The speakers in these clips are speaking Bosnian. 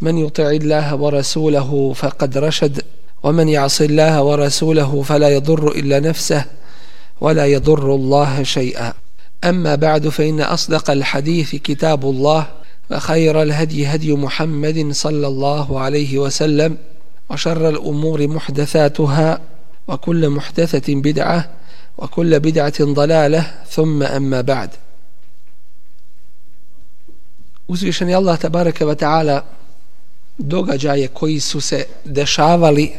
من يطع الله ورسوله فقد رشد ومن يعص الله ورسوله فلا يضر إلا نفسه ولا يضر الله شيئا. أما بعد فإن أصدق الحديث كتاب الله وخير الهدي هدي محمد صلى الله عليه وسلم وشر الأمور محدثاتها وكل محدثة بدعة وكل بدعة ضلالة ثم أما بعد. Uzvišeni Allah tabaraka wa ta'ala događaje koji su se dešavali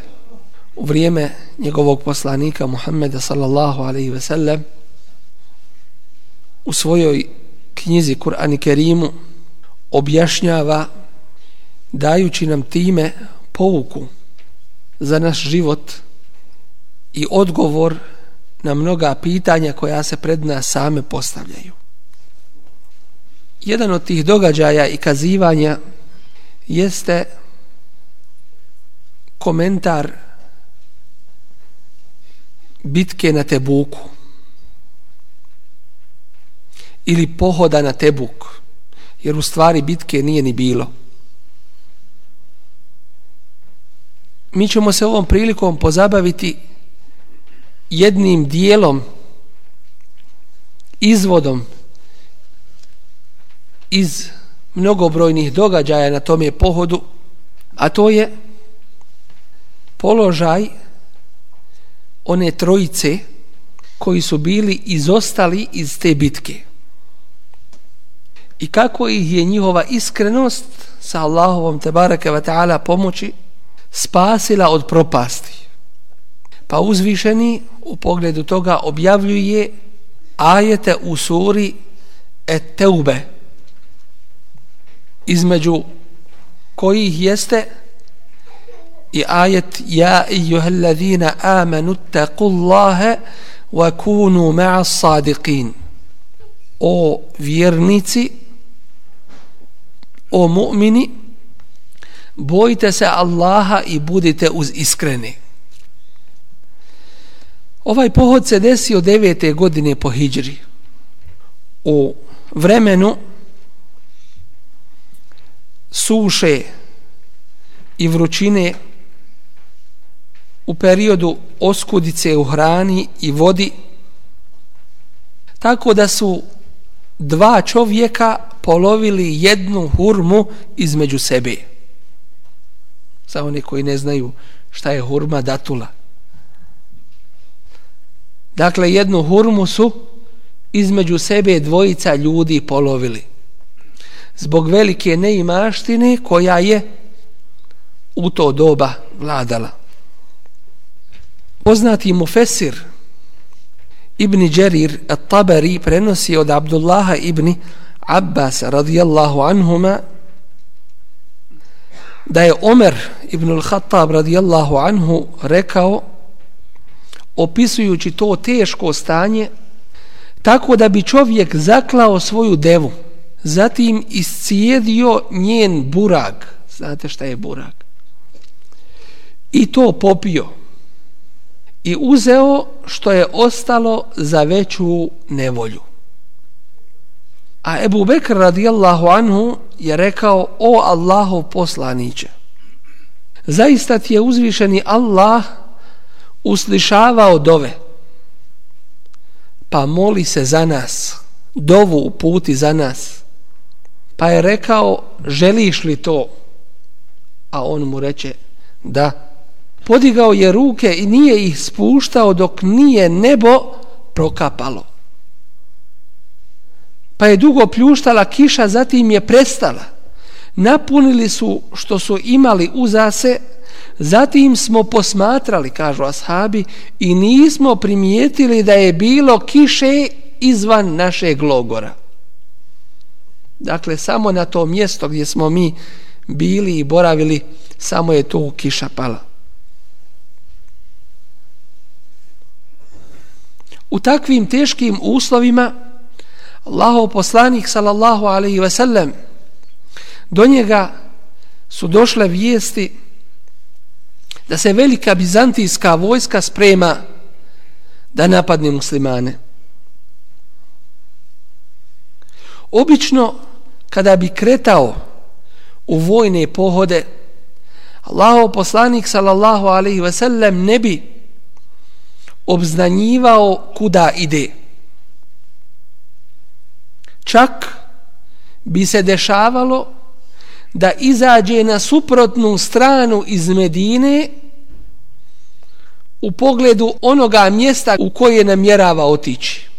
u vrijeme njegovog poslanika Muhammeda sallallahu alaihi ve sellem u svojoj knjizi Kur'an i Kerimu objašnjava dajući nam time pouku za naš život i odgovor na mnoga pitanja koja se pred nas same postavljaju. Jedan od tih događaja i kazivanja jeste komentar bitke na Tebuku ili pohoda na Tebuk jer u stvari bitke nije ni bilo. Mi ćemo se ovom prilikom pozabaviti jednim dijelom izvodom iz mnogobrojnih događaja na tome pohodu, a to je položaj one trojice koji su bili izostali iz te bitke. I kako ih je njihova iskrenost sa Allahovom tebareke ve ta'ala pomoći spasila od propasti. Pa uzvišeni u pogledu toga objavljuje ajete u suri Et-Teube, između kojih jeste i ajet ja ejuhallazina amanu taqullaha wa kunu ma'a sadiqin. O vjernici o mu'mini bojite se Allaha i budite uz iskreni. Ovaj pohod se desio devete godine po hijđri. U vremenu suše i vrućine u periodu oskudice u hrani i vodi tako da su dva čovjeka polovili jednu hurmu između sebe. Za one koji ne znaju šta je hurma datula. Dakle jednu hurmu su između sebe dvojica ljudi polovili zbog velike neimaštine koja je u to doba vladala. Poznati mu Fesir Ibni Đerir at-Tabari prenosi od Abdullaha ibn Abbas radijallahu anhuma da je Omer ibn al-Khattab radijallahu anhu rekao opisujući to teško stanje tako da bi čovjek zaklao svoju devu zatim iscijedio njen burag. Znate šta je burag? I to popio. I uzeo što je ostalo za veću nevolju. A Ebu Bekr radijallahu anhu je rekao o Allahov poslaniće zaista ti je uzvišeni Allah uslišavao dove pa moli se za nas dovu u puti za nas. Pa je rekao, želiš li to? A on mu reče, da. Podigao je ruke i nije ih spuštao dok nije nebo prokapalo. Pa je dugo pljuštala kiša, zatim je prestala. Napunili su što su imali uzase, zatim smo posmatrali, kažu ashabi, i nismo primijetili da je bilo kiše izvan našeg logora. Dakle, samo na to mjesto gdje smo mi bili i boravili samo je tu kiša pala. U takvim teškim uslovima Allahov poslanik sallallahu alaihi ve sellem do njega su došle vijesti da se velika bizantijska vojska sprema da napadne muslimane. Obično, kada bi kretao u vojne pohode, Allahov poslanik sallallahu alaihi ve sellem ne bi obznanjivao kuda ide. Čak bi se dešavalo da izađe na suprotnu stranu iz Medine u pogledu onoga mjesta u koje namjerava otići.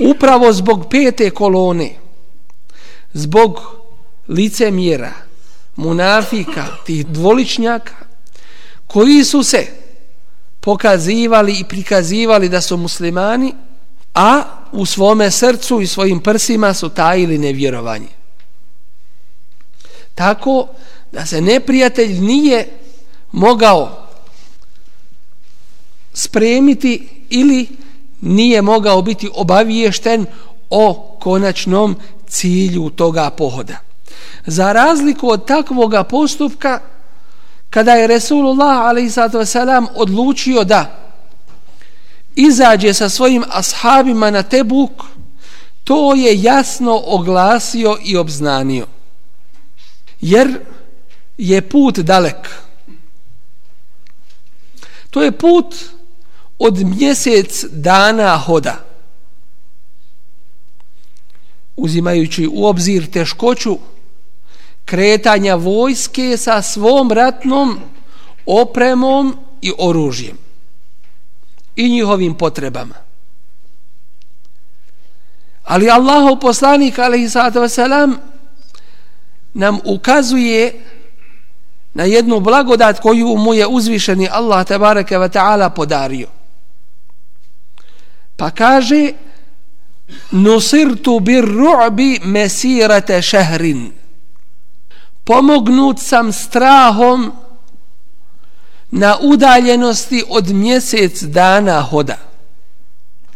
Upravo zbog pete kolone, zbog lice mjera, munafika, tih dvoličnjaka, koji su se pokazivali i prikazivali da su muslimani, a u svome srcu i svojim prsima su tajili nevjerovanje. Tako da se neprijatelj nije mogao spremiti ili nije mogao biti obaviješten o konačnom cilju toga pohoda. Za razliku od takvoga postupka, kada je Resulullah a.s. odlučio da izađe sa svojim ashabima na Tebuk, to je jasno oglasio i obznanio. Jer je put dalek. To je put od mjesec dana hoda. Uzimajući u obzir teškoću kretanja vojske sa svom ratnom opremom i oružjem i njihovim potrebama. Ali Allahov poslanik alaihi sallatu nam ukazuje na jednu blagodat koju mu je uzvišeni Allah tebareke ve ta'ala podario. Pa kaže Nusirtu bir ru'bi mesirate šehrin Pomognut sam strahom na udaljenosti od mjesec dana hoda.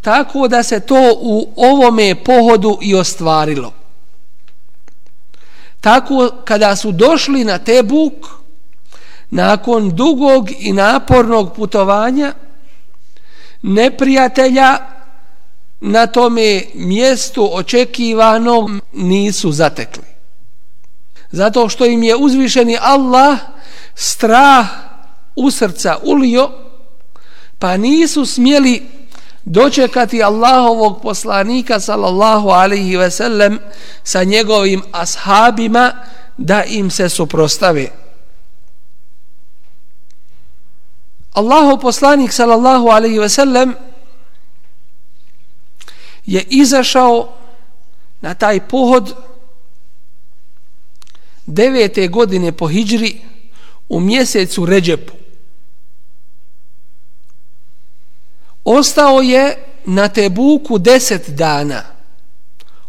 Tako da se to u ovome pohodu i ostvarilo. Tako kada su došli na Tebuk, nakon dugog i napornog putovanja, neprijatelja na tome mjestu očekivanom nisu zatekli. Zato što im je uzvišeni Allah strah u srca ulio, pa nisu smjeli dočekati Allahovog poslanika sallallahu alaihi ve sellem sa njegovim ashabima da im se suprostave. Allahov poslanik sallallahu alaihi ve sellem je izašao na taj pohod devete godine po hijđri u mjesecu Ređepu. Ostao je na Tebuku deset dana,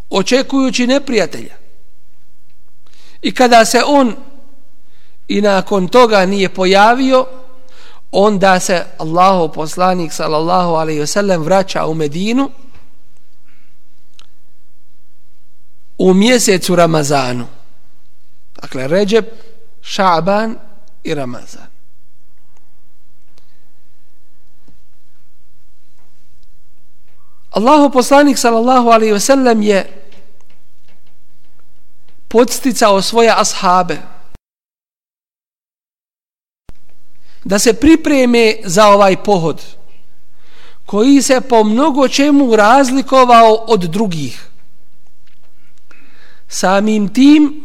očekujući neprijatelja. I kada se on i nakon toga nije pojavio, onda se Allahu poslanik sallallahu alaihi wasallam vraća u Medinu u mjesecu Ramazanu. Dakle, Ređep, Šaban i Ramazan. Allahu poslanik sallallahu alaihi ve sellem je podsticao svoje ashabe da se pripreme za ovaj pohod koji se po mnogo čemu razlikovao od drugih. Samim tim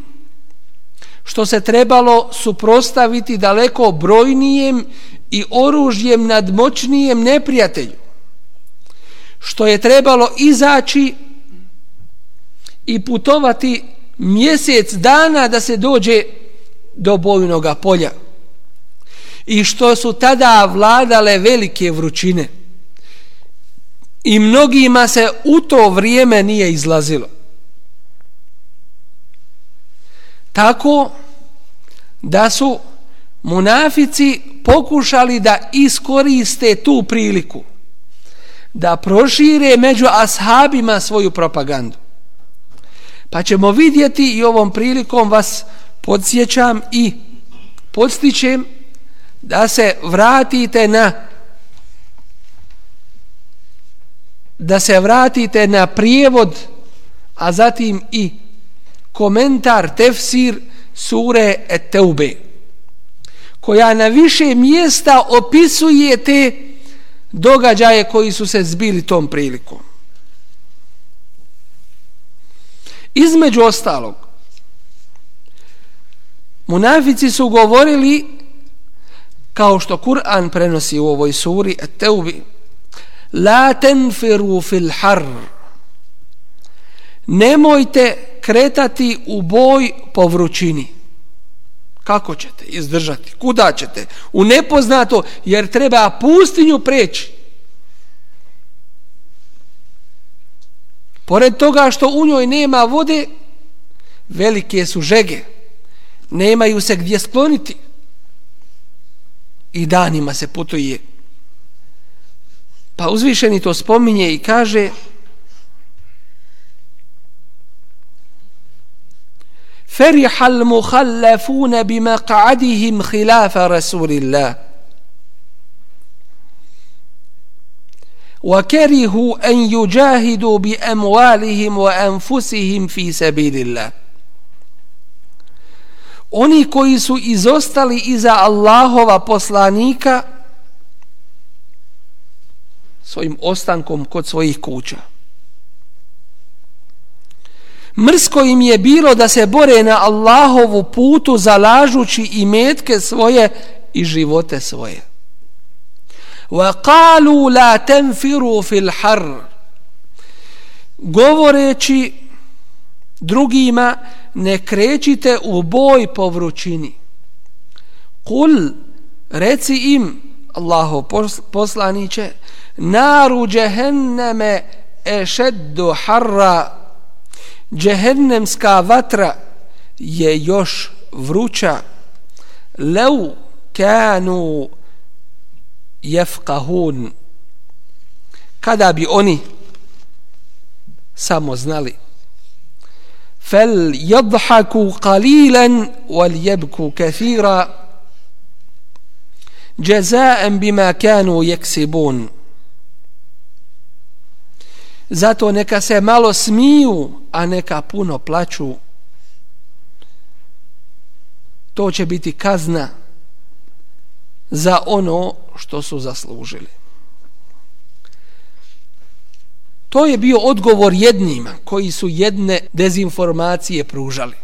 što se trebalo suprostaviti daleko brojnijem i oružjem nadmoćnijem neprijatelju što je trebalo izaći i putovati mjesec dana da se dođe do bojnog polja. I što su tada vladale velike vrućine. I mnogima se u to vrijeme nije izlazilo. Tako da su munafici pokušali da iskoriste tu priliku da prošire među ashabima svoju propagandu. Pa ćemo vidjeti i ovom prilikom vas podsjećam i podstićem da se vratite na da se vratite na prijevod a zatim i komentar tefsir sure Et-Teube koja na više mjesta opisuje te događaje koji su se zbili tom prilikom. Između ostalog, munafici su govorili kao što Kur'an prenosi u ovoj suri Teubi La tenfiru fil har Nemojte kretati u boj po vrućini. Kako ćete izdržati? Kuda ćete? U nepoznato, jer treba pustinju preći. Pored toga što u njoj nema vode, velike su žege. Nemaju se gdje skloniti. I danima se putuje. Pa uzvišeni to spominje i kaže فرح المخلفون بمقعدهم خلاف رسول الله وكرهوا أن يجاهدوا بأموالهم وأنفسهم في سبيل الله Oni koji su izostali iza Allahova poslanika svojim ostankom kod svojih kuća. Mrsko im je bilo da se bore na Allahovu putu zalažući i metke svoje i živote svoje. Wa qalu la tanfiru fil har. Govoreći drugima ne krećite u boj po vrućini. Kul reci im Allaho poslaniće naru džehenneme ešeddu harra Džehennemska vatra je još vruća lev kanu jefkahun kada bi oni samo znali fel yadhaku qalilan wal yabku kathira jazaan bima kanu yaksibun Zato neka se malo smiju, a neka puno plaću. To će biti kazna za ono što su zaslužili. To je bio odgovor jednima koji su jedne dezinformacije pružali.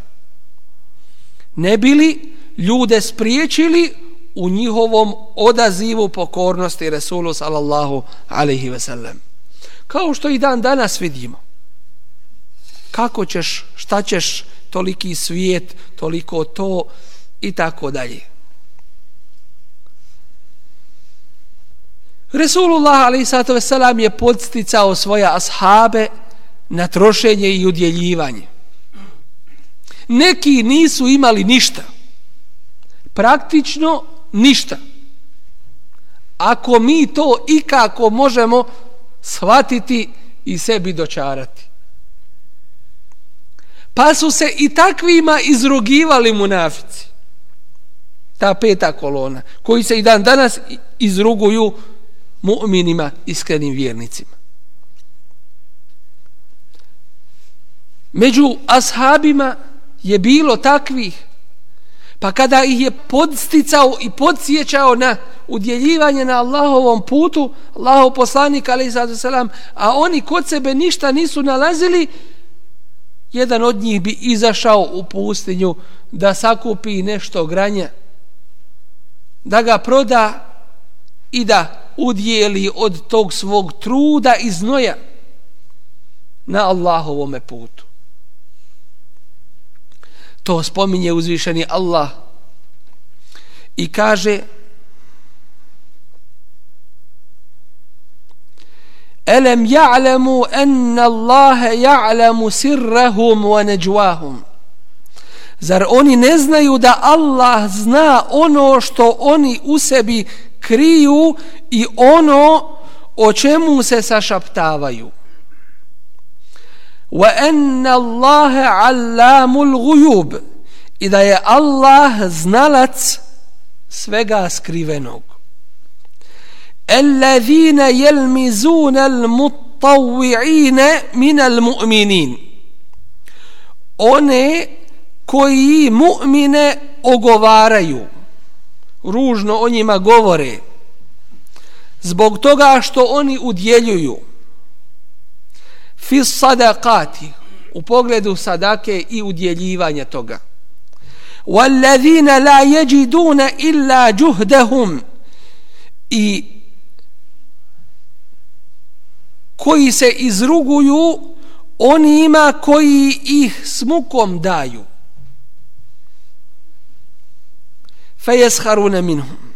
Ne bili ljude spriječili u njihovom odazivu pokornosti Resulu sallallahu alaihi ve sellem. Kao što i dan danas vidimo. Kako ćeš, šta ćeš, toliki svijet, toliko to i tako dalje. Resulullah a.s. je podsticao svoje ashabe na trošenje i udjeljivanje. Neki nisu imali ništa. Praktično ništa. Ako mi to ikako možemo shvatiti i sebi dočarati. Pa su se i takvima izrugivali munafici. Ta peta kolona, koji se i dan danas izruguju mu'minima, iskrenim vjernicima. Među ashabima je bilo takvih Pa kada ih je podsticao i podsjećao na udjeljivanje na Allahovom putu, Allahov poslanik, ali selam, a oni kod sebe ništa nisu nalazili, jedan od njih bi izašao u pustinju da sakupi nešto granja, da ga proda i da udjeli od tog svog truda i znoja na Allahovome putu to spominje uzvišeni Allah i kaže Elem ja'lemu enna Allah ja'lemu sirrahum wa neđuahum. Zar oni ne znaju da Allah zna ono što oni u sebi kriju i ono o čemu se sašaptavaju? وَأَنَّ اللَّهَ عَلَّامُ الْغُيُوبِ. I da je Allah znalac svega skrivenog. الَّذِينَ يَلْمِزُونَ الْمُطَّوِعِينَ مِنَ الْمُؤْمِنِينَ. One koji mu'mine ogovaraju ružno o njima govore zbog toga što oni udjeljuju fi sadakati u pogledu sadake i udjeljivanja toga والذين لا يجدون إلا جهدهم i koji se izruguju onima koji ih smukom daju فيسخرون منهم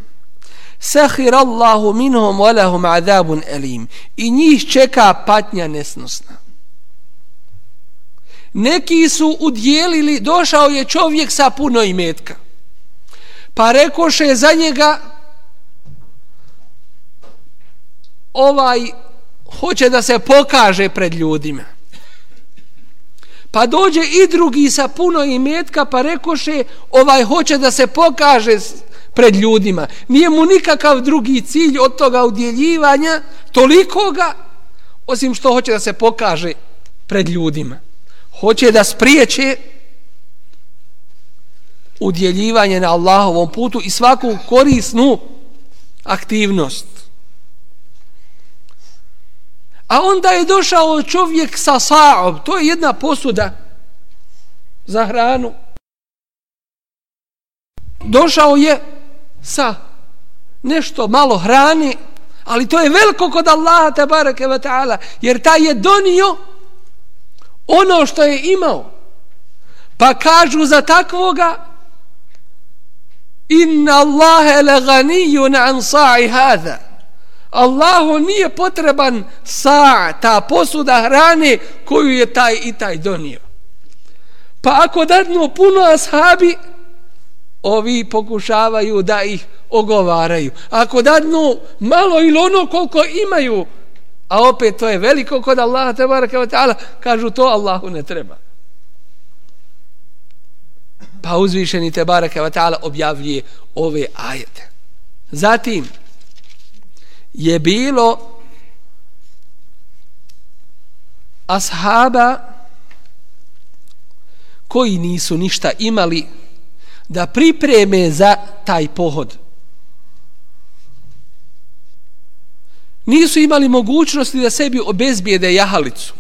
sahir Allahu minhum walahum azabun alim. I njih čeka patnja nesnosna. Neki su udjelili došao je čovjek sa puno imetka. Pa rekoše za njega ovaj hoće da se pokaže pred ljudima. Pa dođe i drugi sa puno imetka pa rekoše ovaj hoće da se pokaže pred ljudima. Nije mu nikakav drugi cilj od toga udjeljivanja toliko ga osim što hoće da se pokaže pred ljudima. Hoće da spriječe udjeljivanje na Allahovom putu i svaku korisnu aktivnost. A onda je došao čovjek sa saob, to je jedna posuda za hranu. Došao je sa nešto malo hrane, ali to je veliko kod Allaha te bareke ve ta'ala, jer taj je donio ono što je imao. Pa kažu za takvoga inna Allahe le ganijun an sa'i hada. Allahu nije potreban sa ta posuda hrane koju je taj i taj donio. Pa ako dadnu puno ashabi, ovi pokušavaju da ih ogovaraju. Ako dadnu malo ili ono koliko imaju, a opet to je veliko kod Allaha tabaraka wa ta'ala, kažu to Allahu ne treba. Pa uzvišeni tabaraka wa ta'ala objavljuje ove ajete. Zatim, je bilo ashaba koji nisu ništa imali da pripreme za taj pohod. Nisu imali mogućnosti da sebi obezbijede jahalicu.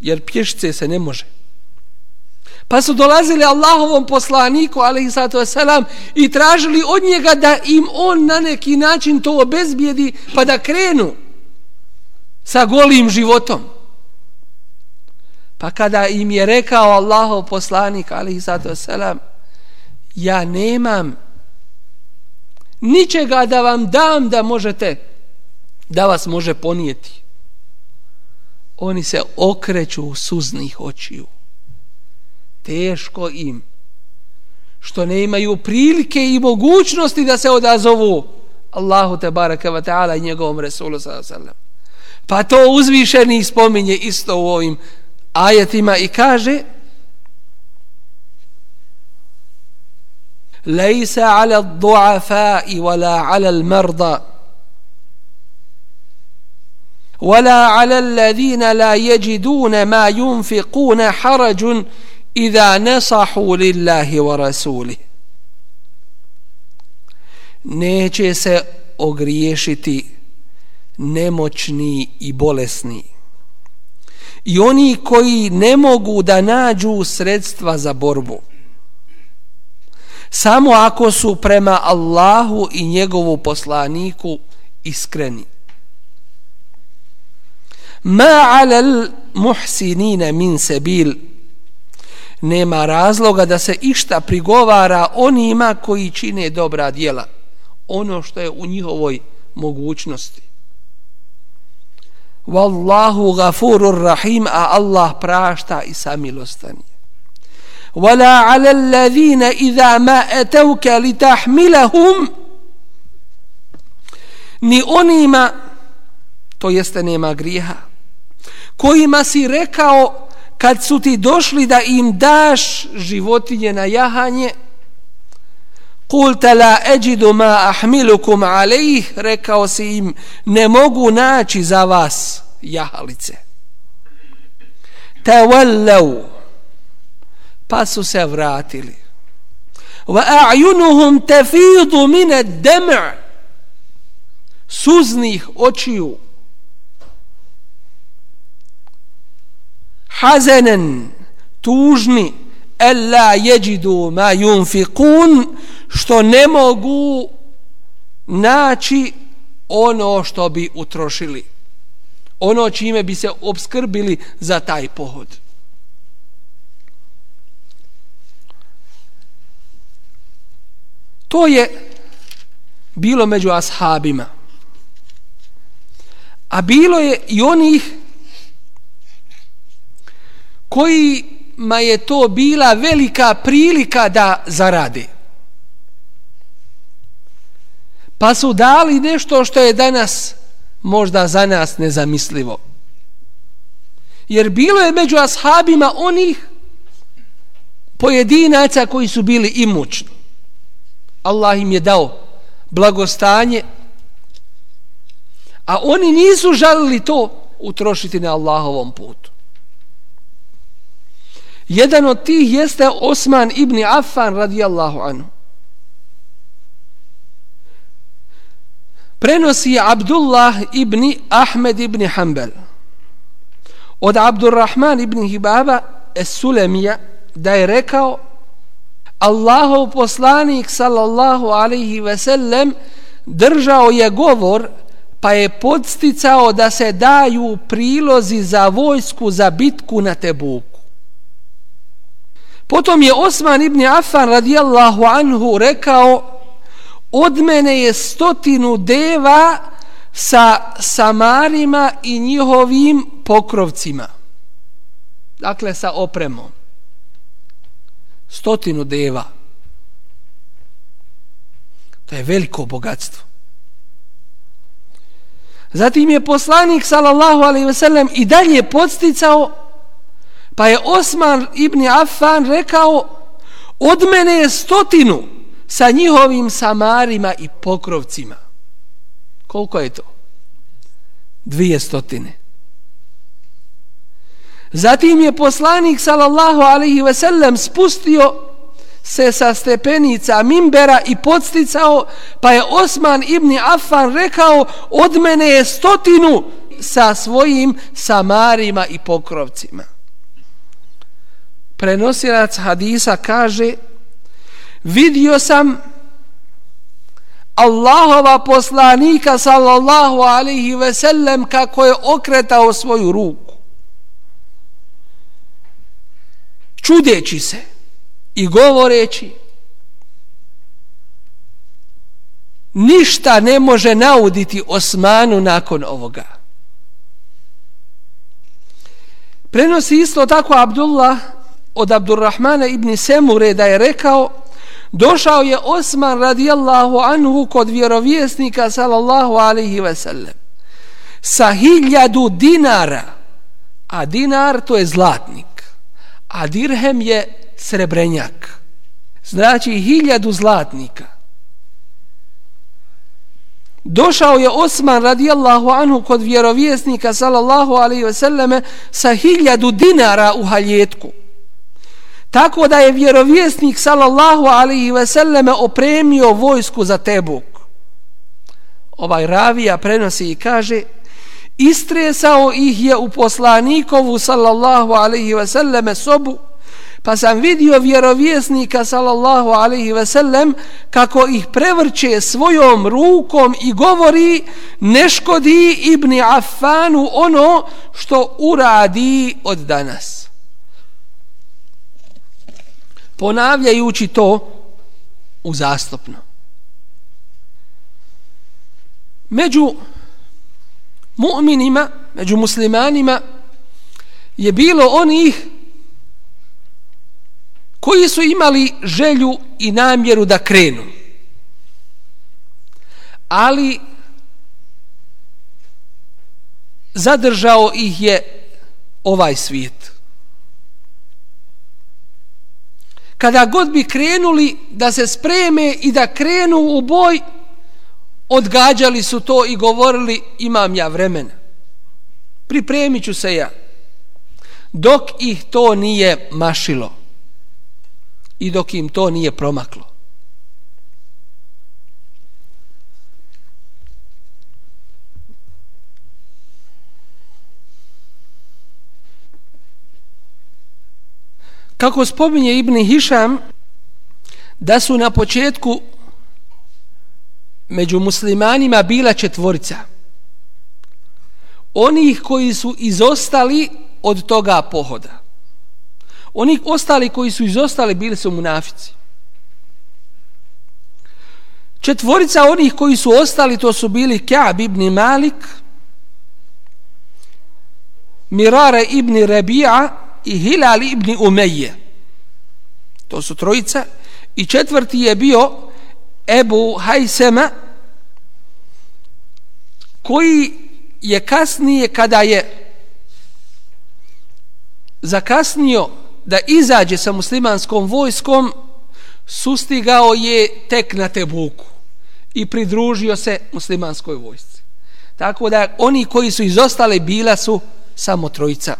Jer pješice se ne može. Pa su dolazili Allahovom poslaniku, alaihi sallatu wasalam, i tražili od njega da im on na neki način to obezbijedi, pa da krenu sa golim životom. Pa kada im je rekao Allahov poslanik, alihi sallatu selam, ja nemam ničega da vam dam da možete, da vas može ponijeti. Oni se okreću suznih očiju teško im što ne imaju prilike i mogućnosti da se odazovu Allahu te baraka wa ta'ala i njegovom Resulu sallam. Pa to uzvišeni spominje isto u ovim ajetima i kaže Lejsa ala du'afa i wala ala al-marda ولا على الذين لا يجدون ما ينفقون حرج إذا نصحوا لله ورسوله neće se ogriješiti nemoćni i bolesni i oni koji ne mogu da nađu sredstva za borbu samo ako su prema Allahu i njegovu poslaniku iskreni ma alal muhsinina min sabil nema razloga da se išta prigovara onima koji čine dobra djela. Ono što je u njihovoj mogućnosti. Wallahu gafurur rahim a Allah prašta i samilostan je. Wala ala allazina idha ma atawka litahmilahum ni onima to jeste nema griha kojima si rekao kad su ti došli da im daš životinje na jahanje Kulta la eđidu ma ahmilukum alejih, rekao si im, ne mogu naći za vas jahalice. Tawallau, pa su se vratili. Wa a'junuhum tafidu mine dema' suznih očiju. Hazenen, tužni, ella jeđidu ma yunfiqun što ne mogu naći ono što bi utrošili. Ono čime bi se obskrbili za taj pohod. To je bilo među ashabima. A bilo je i onih koji ma je to bila velika prilika da zarade. Pa su dali nešto što je danas možda za nas nezamislivo. Jer bilo je među ashabima onih pojedinaca koji su bili imućni. Allah im je dao blagostanje, a oni nisu žalili to utrošiti na Allahovom putu. Jedan od tih jeste Osman ibn Affan radijallahu anhu. Prenosi Abdullah ibn Ahmed ibn Hanbal od Abdurrahman ibn Hibaba es Sulemija da je rekao Allahov poslanik sallallahu alaihi ve sellem držao je govor pa je podsticao da se daju prilozi za vojsku za bitku na Tebuku. Potom je Osman ibn Affan radijallahu anhu rekao od mene je stotinu deva sa samarima i njihovim pokrovcima. Dakle, sa opremom. Stotinu deva. To je veliko bogatstvo. Zatim je poslanik sallallahu alejhi ve sellem i dalje podsticao Pa je Osman ibn Affan rekao od mene je stotinu sa njihovim samarima i pokrovcima. Koliko je to? Dvije stotine. Zatim je poslanik sallallahu alaihi ve sellem spustio se sa stepenica mimbera i podsticao, pa je Osman ibn Affan rekao od mene je stotinu sa svojim samarima i pokrovcima prenosilac hadisa kaže vidio sam Allahova poslanika sallallahu alaihi ve sellem kako je okretao svoju ruku. Čudeći se i govoreći ništa ne može nauditi Osmanu nakon ovoga. Prenosi isto tako Abdullah od Abdurrahmana ibn Semure da je rekao došao je Osman radijallahu anhu kod vjerovjesnika sallallahu alaihi ve sellem sa hiljadu dinara a dinar to je zlatnik a dirhem je srebrenjak. Znači hiljadu zlatnika. Došao je Osman radijallahu anhu kod vjerovjesnika sallallahu alaihi ve selleme sa hiljadu dinara u haljetku. Tako da je vjerovjesnik sallallahu alaihi ve selleme opremio vojsku za Tebuk. Ovaj ravija prenosi i kaže istresao ih je u poslanikovu sallallahu alaihi ve selleme sobu pa sam vidio vjerovjesnika sallallahu alaihi ve sellem kako ih prevrće svojom rukom i govori ne škodi ibni Affanu ono što uradi od danas ponavljajući to uzastopno. Među mu'minima, među muslimanima je bilo onih koji su imali želju i namjeru da krenu. Ali zadržao ih je ovaj svijet. Kada god bi krenuli da se spreme i da krenu u boj, odgađali su to i govorili imam ja vremena. Pripremit ću se ja. Dok ih to nije mašilo i dok im to nije promaklo. Kako spominje Ibn Hišam, da su na početku među muslimanima bila četvorica. Onih koji su izostali od toga pohoda. Oni ostali koji su izostali bili su munafici. Četvorica onih koji su ostali to su bili Ka'b ibn Malik, Mirara ibn Rabi'a i Hilal ibn Umeje. To su trojica. I četvrti je bio Ebu Hajsema, koji je kasnije kada je zakasnio da izađe sa muslimanskom vojskom, sustigao je tek na Tebuku i pridružio se muslimanskoj vojsci. Tako da oni koji su izostali bila su samo trojica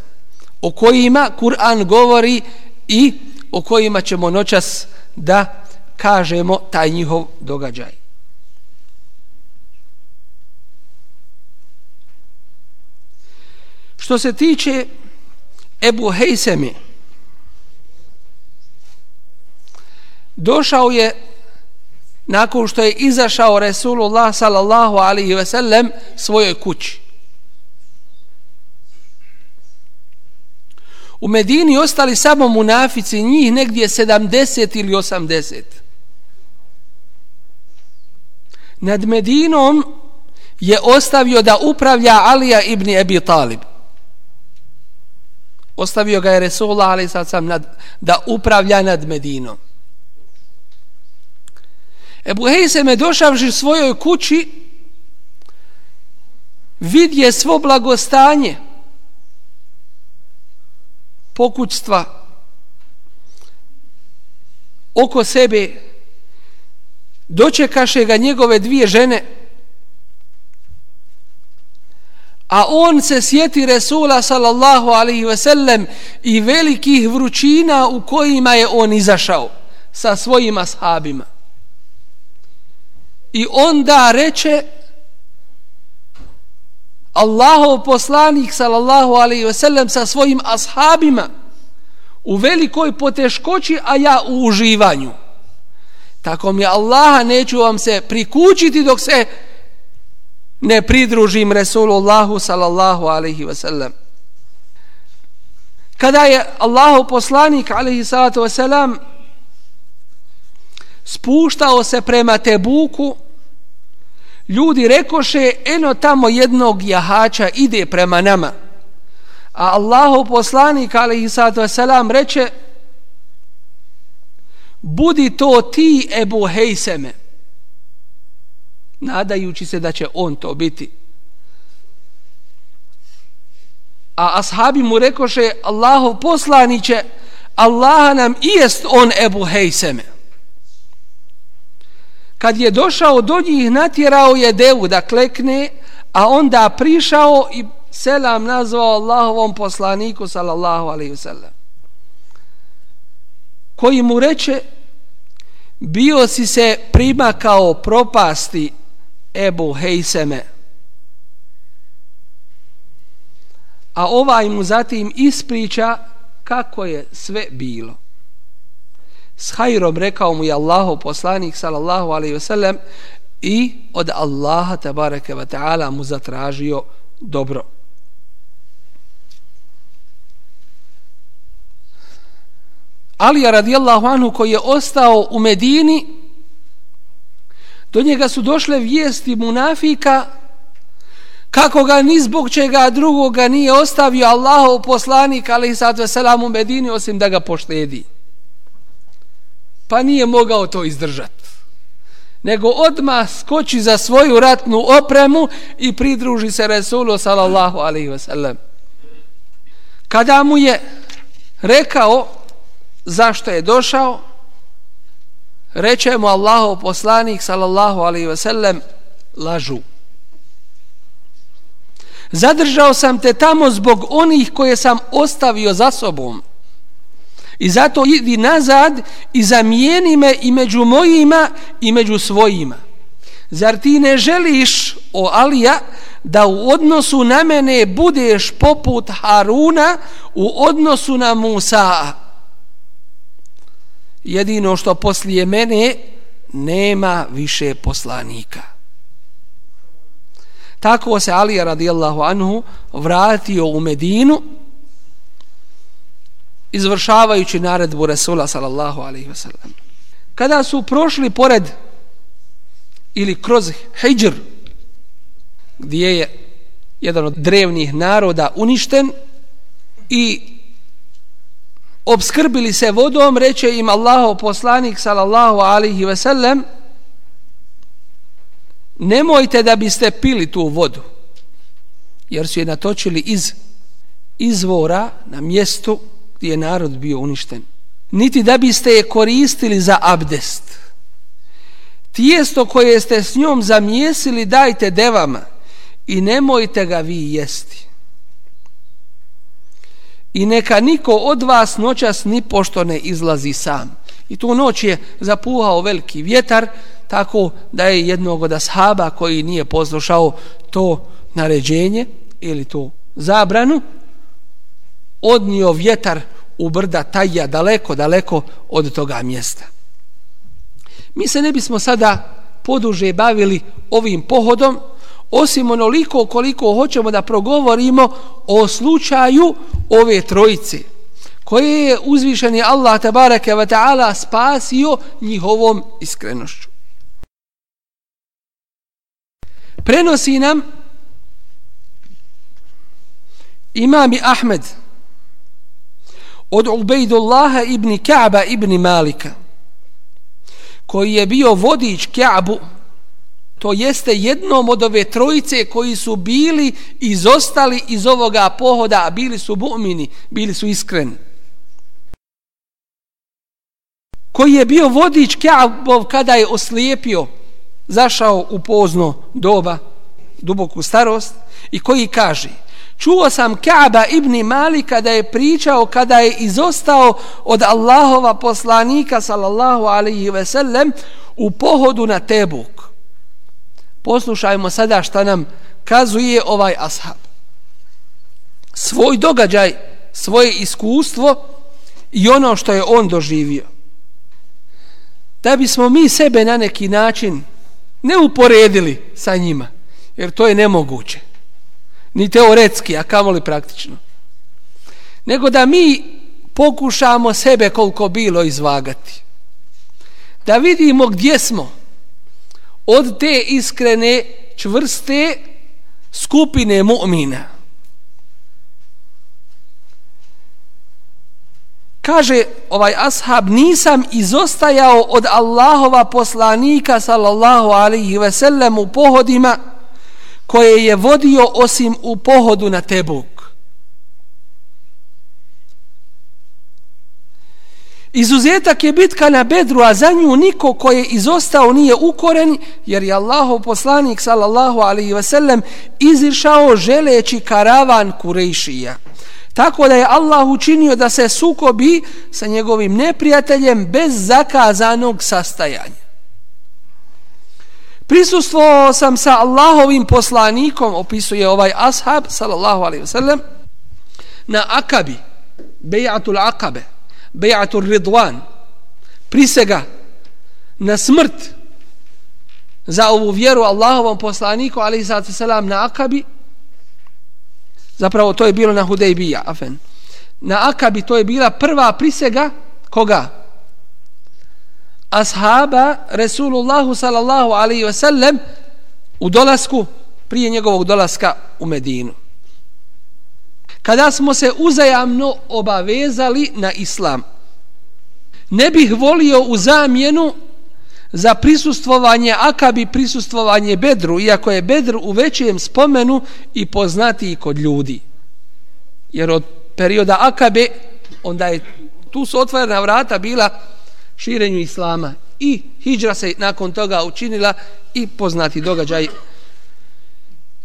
o kojima Kur'an govori i o kojima ćemo noćas da kažemo taj njihov događaj. Što se tiče Ebu Hejsemi, došao je nakon što je izašao Resulullah sallallahu alaihi ve sellem svojoj kući. U Medini ostali samo munafici, njih negdje 70 ili 80. Nad Medinom je ostavio da upravlja Alija ibn Ebi Talib. Ostavio ga je Resulullah ali sad sam nad, da upravlja nad Medinom. Ebu Hejse me došavši svojoj kući vidje svo blagostanje pokućstva oko sebe dočekaše ga njegove dvije žene a on se sjeti Resula sallallahu alaihi ve sellem i velikih vrućina u kojima je on izašao sa svojim ashabima. I onda reče Allahov poslanik sallallahu alaihi wasallam sa svojim ashabima u velikoj poteškoći, a ja u uživanju. Tako mi Allaha neću vam se prikućiti dok se ne pridružim Resulullahu sallallahu alaihi wasallam. Kada je Allahov poslanik alaihi sallatu wasallam spuštao se prema Tebuku, Ljudi rekoše, eno tamo jednog jahača ide prema nama. A Allahu poslanik, alaihi sallatu wasalam, reče, budi to ti Ebu Hejseme, nadajući se da će on to biti. A ashabi mu rekoše, Allahu poslaniće, Allah nam i jest on Ebu Hejseme kad je došao do njih natjerao je devu da klekne a onda prišao i selam nazvao Allahovom poslaniku sallallahu alaihi wasallam. Koji mu reče bio si se primakao propasti Ebu Hejseme a ovaj mu zatim ispriča kako je sve bilo s hajrom rekao mu je Allahu poslanik sallallahu alaihi wasallam i od Allaha tabaraka wa ta'ala mu zatražio dobro. Ali radijallahu anhu koji je ostao u Medini do njega su došle vijesti munafika kako ga ni zbog čega drugoga nije ostavio Allahov poslanik ali sallatu wasallam u Medini osim da ga poštedi pa nije mogao to izdržati. Nego odma skoči za svoju ratnu opremu i pridruži se Resulu sallallahu alaihi ve sellem. Kada mu je rekao zašto je došao, reče mu Allahov poslanik sallallahu alaihi ve sellem lažu. Zadržao sam te tamo zbog onih koje sam ostavio za sobom. I zato idi nazad i zamijeni me i među mojima i među svojima. Zar ti ne želiš, o Alija, da u odnosu na mene budeš poput Haruna u odnosu na Musa? Jedino što poslije mene nema više poslanika. Tako se Alija radijallahu anhu vratio u Medinu izvršavajući naredbu Resula sallallahu alaihi ve sellem. Kada su prošli pored ili kroz Hijr gdje je jedan od drevnih naroda uništen i obskrbili se vodom, reče im Allaho poslanik sallallahu alaihi ve sellem nemojte da biste pili tu vodu jer su je natočili iz izvora na mjestu je narod bio uništen. Niti da biste je koristili za abdest. Tijesto koje ste s njom zamijesili dajte devama i nemojte ga vi jesti. I neka niko od vas noćas ni pošto ne izlazi sam. I tu noć je zapuhao veliki vjetar, tako da je jednog od ashaba koji nije poslušao to naređenje ili tu zabranu, odnio vjetar u brda tajja daleko, daleko od toga mjesta. Mi se ne bismo sada poduže bavili ovim pohodom, osim onoliko koliko hoćemo da progovorimo o slučaju ove trojice, koje je uzvišeni Allah tabaraka wa ta'ala spasio njihovom iskrenošću. Prenosi nam imami Ahmed, od Ubejdullaha ibn Ka'ba ibn Malika koji je bio vodič Ka'bu to jeste jednom od ove trojice koji su bili izostali iz ovoga pohoda a bili su bu'mini, bili su iskreni. Koji je bio vodič Ka'bov kada je oslijepio zašao u pozno doba duboku starost i koji kaže Čuo sam Kaaba ibn Malika da je pričao kada je izostao od Allahova poslanika sallallahu alaihi ve sellem u pohodu na Tebuk. Poslušajmo sada šta nam kazuje ovaj ashab. Svoj događaj, svoje iskustvo i ono što je on doživio. Da bismo mi sebe na neki način ne uporedili sa njima, jer to je nemoguće ni teoretski, a kamoli praktično. Nego da mi pokušamo sebe koliko bilo izvagati. Da vidimo gdje smo od te iskrene, čvrste skupine mu'mina. Kaže ovaj ashab, nisam izostajao od Allahova poslanika sallallahu alaihi ve sellem u pohodima koje je vodio osim u pohodu na Tebuk. Izuzetak je bitka na Bedru, a za nju niko ko je izostao nije ukoren, jer je Allahov poslanik, sallallahu alaihi ve sellem, izišao želeći karavan Kurejšija. Tako da je Allah učinio da se sukobi sa njegovim neprijateljem bez zakazanog sastajanja. Prisustvovao sam sa Allahovim poslanikom, opisuje ovaj ashab, sallallahu alaihi wa sallam, na akabi, bejatul akabe, bejatul ridwan, prisega na smrt za ovu vjeru Allahovom poslaniku, alaihi sallatu sallam, na akabi, zapravo to je bilo na Hudejbija, afen. Na akabi to je bila prva prisega, koga? Ashaba Resulullahu sallallahu alaihi wasallam u dolasku prije njegovog dolaska u Medinu. Kada smo se uzajamno obavezali na islam, ne bih volio u zamjenu za prisustvovanje Akabi prisustvovanje Bedru, iako je Bedr u većem spomenu i poznati kod ljudi. Jer od perioda Akabe, onda je tu su otvorena vrata bila širenju Islama i hijđra se nakon toga učinila i poznati događaj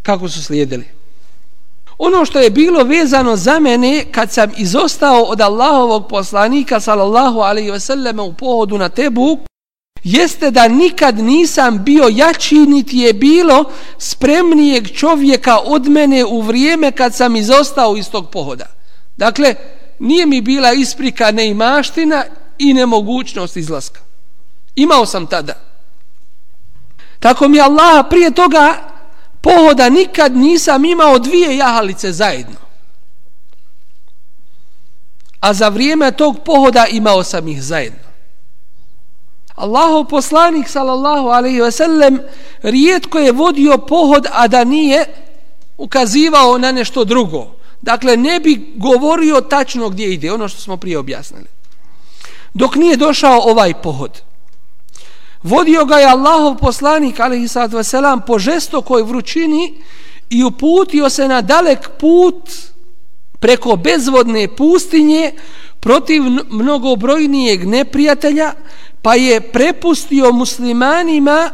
kako su slijedili. Ono što je bilo vezano za mene kad sam izostao od Allahovog poslanika sallallahu alaihi ve u pohodu na Tebuk jeste da nikad nisam bio jači niti je bilo spremnijeg čovjeka od mene u vrijeme kad sam izostao iz tog pohoda. Dakle, nije mi bila isprika neimaština i nemogućnost izlaska. Imao sam tada. Tako mi Allah prije toga pohoda nikad nisam imao dvije jahalice zajedno. A za vrijeme tog pohoda imao sam ih zajedno. Allahov poslanik sallallahu alaihi ve sellem rijetko je vodio pohod a da nije ukazivao na nešto drugo. Dakle, ne bi govorio tačno gdje ide, ono što smo prije objasnili. Dok nije došao ovaj pohod. Vodio ga je Allahov poslanik alaihi sallatu ve po žestokoj vrućini i uputio se na dalek put preko bezvodne pustinje protiv mnogobrojnijeg neprijatelja pa je prepustio muslimanima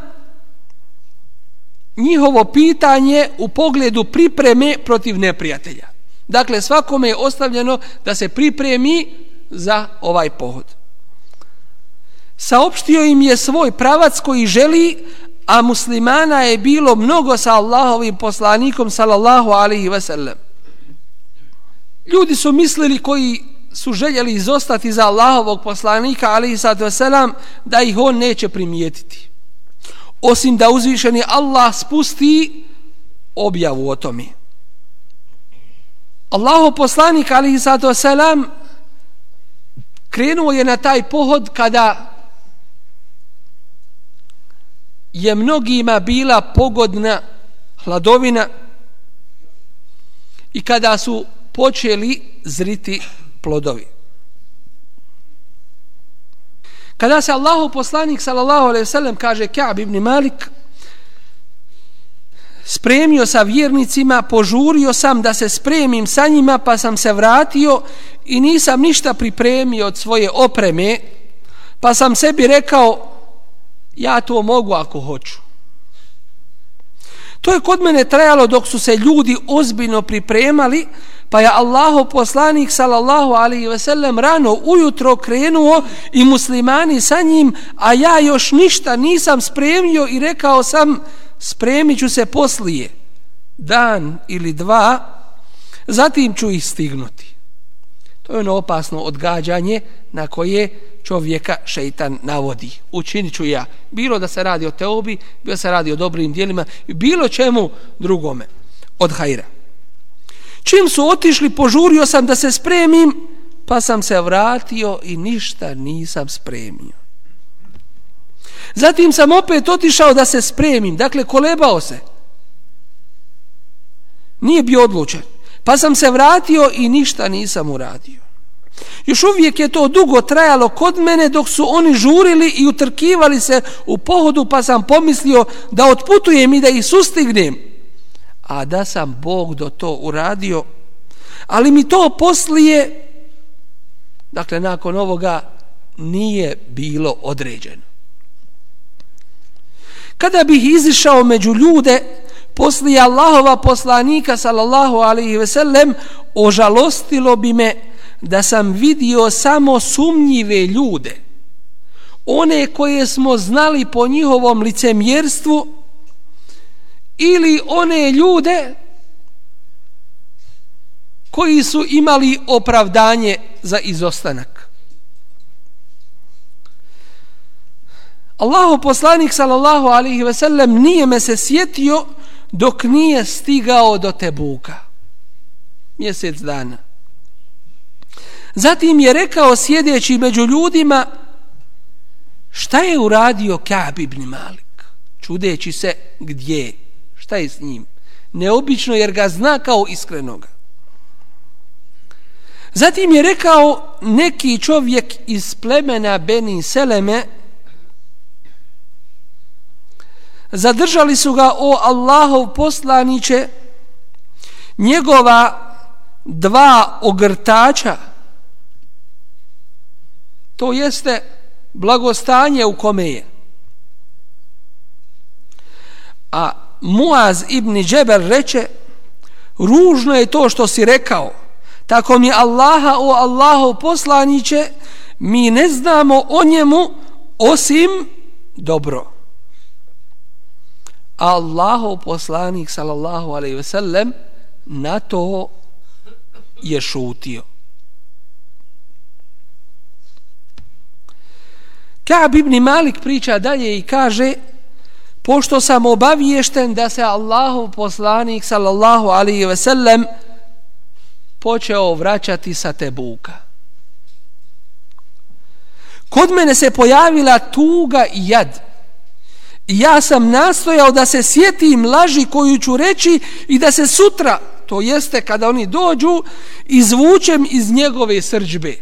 njihovo pitanje u pogledu pripreme protiv neprijatelja. Dakle, svakome je ostavljeno da se pripremi za ovaj pohod. Saopštio im je svoj pravac koji želi, a muslimana je bilo mnogo sa Allahovim poslanikom, sallallahu alaihi wasallam. Ljudi su mislili koji su željeli izostati za Allahovog poslanika ali sallatu veselam da ih on neće primijetiti osim da uzvišeni Allah spusti objavu o tome Allahov poslanik ali sallatu veselam krenuo je na taj pohod kada je mnogima bila pogodna hladovina i kada su počeli zriti plodovi. Kada se Allahu poslanik sallallahu alejhi ve sellem kaže Ka'b ibn Malik spremio sa vjernicima, požurio sam da se spremim sa njima, pa sam se vratio i nisam ništa pripremio od svoje opreme, pa sam sebi rekao ja to mogu ako hoću. To je kod mene trajalo dok su se ljudi ozbiljno pripremali, Pa je Allaho poslanik sallallahu alaihi ve sellem rano ujutro krenuo i muslimani sa njim, a ja još ništa nisam spremio i rekao sam spremit ću se poslije dan ili dva, zatim ću ih stignuti. To je ono opasno odgađanje na koje čovjeka šeitan navodi. Učinit ću ja. Bilo da se radi o teobi, bilo da se radi o dobrim dijelima, bilo čemu drugome od hajra. Čim su otišli, požurio sam da se spremim, pa sam se vratio i ništa nisam spremio. Zatim sam opet otišao da se spremim, dakle kolebao se. Nije bio odlučen. Pa sam se vratio i ništa nisam uradio. Još uvijek je to dugo trajalo kod mene dok su oni žurili i utrkivali se u pohodu pa sam pomislio da otputujem i da ih sustignem a da sam Bog do to uradio, ali mi to poslije, dakle, nakon ovoga, nije bilo određeno. Kada bih izišao među ljude, poslije Allahova poslanika, sallallahu alaihi ve sellem, ožalostilo bi me da sam vidio samo sumnjive ljude, one koje smo znali po njihovom licemjerstvu, ili one ljude koji su imali opravdanje za izostanak. Allahu poslanik sallallahu alaihi ve sellem nije me se sjetio dok nije stigao do Tebuka. Mjesec dana. Zatim je rekao sjedeći među ljudima šta je uradio Ka'b ibn Malik čudeći se gdje. Šta je s njim? Neobično jer ga zna kao iskrenoga. Zatim je rekao neki čovjek iz plemena Beni Seleme zadržali su ga o Allahov poslaniće njegova dva ogrtača. To jeste blagostanje u kome je. A Muaz ibn Džeber reče ružno je to što si rekao. Tako mi Allaha o Allahov poslaniće mi ne znamo o njemu osim dobro. Allahov poslanik sallallahu alejhi ve sellem na to je šutio Ka'b ibn Malik priča dalje i kaže pošto sam obaviješten da se Allahov poslanik sallallahu alaihi ve sellem počeo vraćati sa Tebuka. Kod mene se pojavila tuga i jad. Ja sam nastojao da se sjetim laži koju ću reći i da se sutra, to jeste kada oni dođu, izvučem iz njegove srđbe.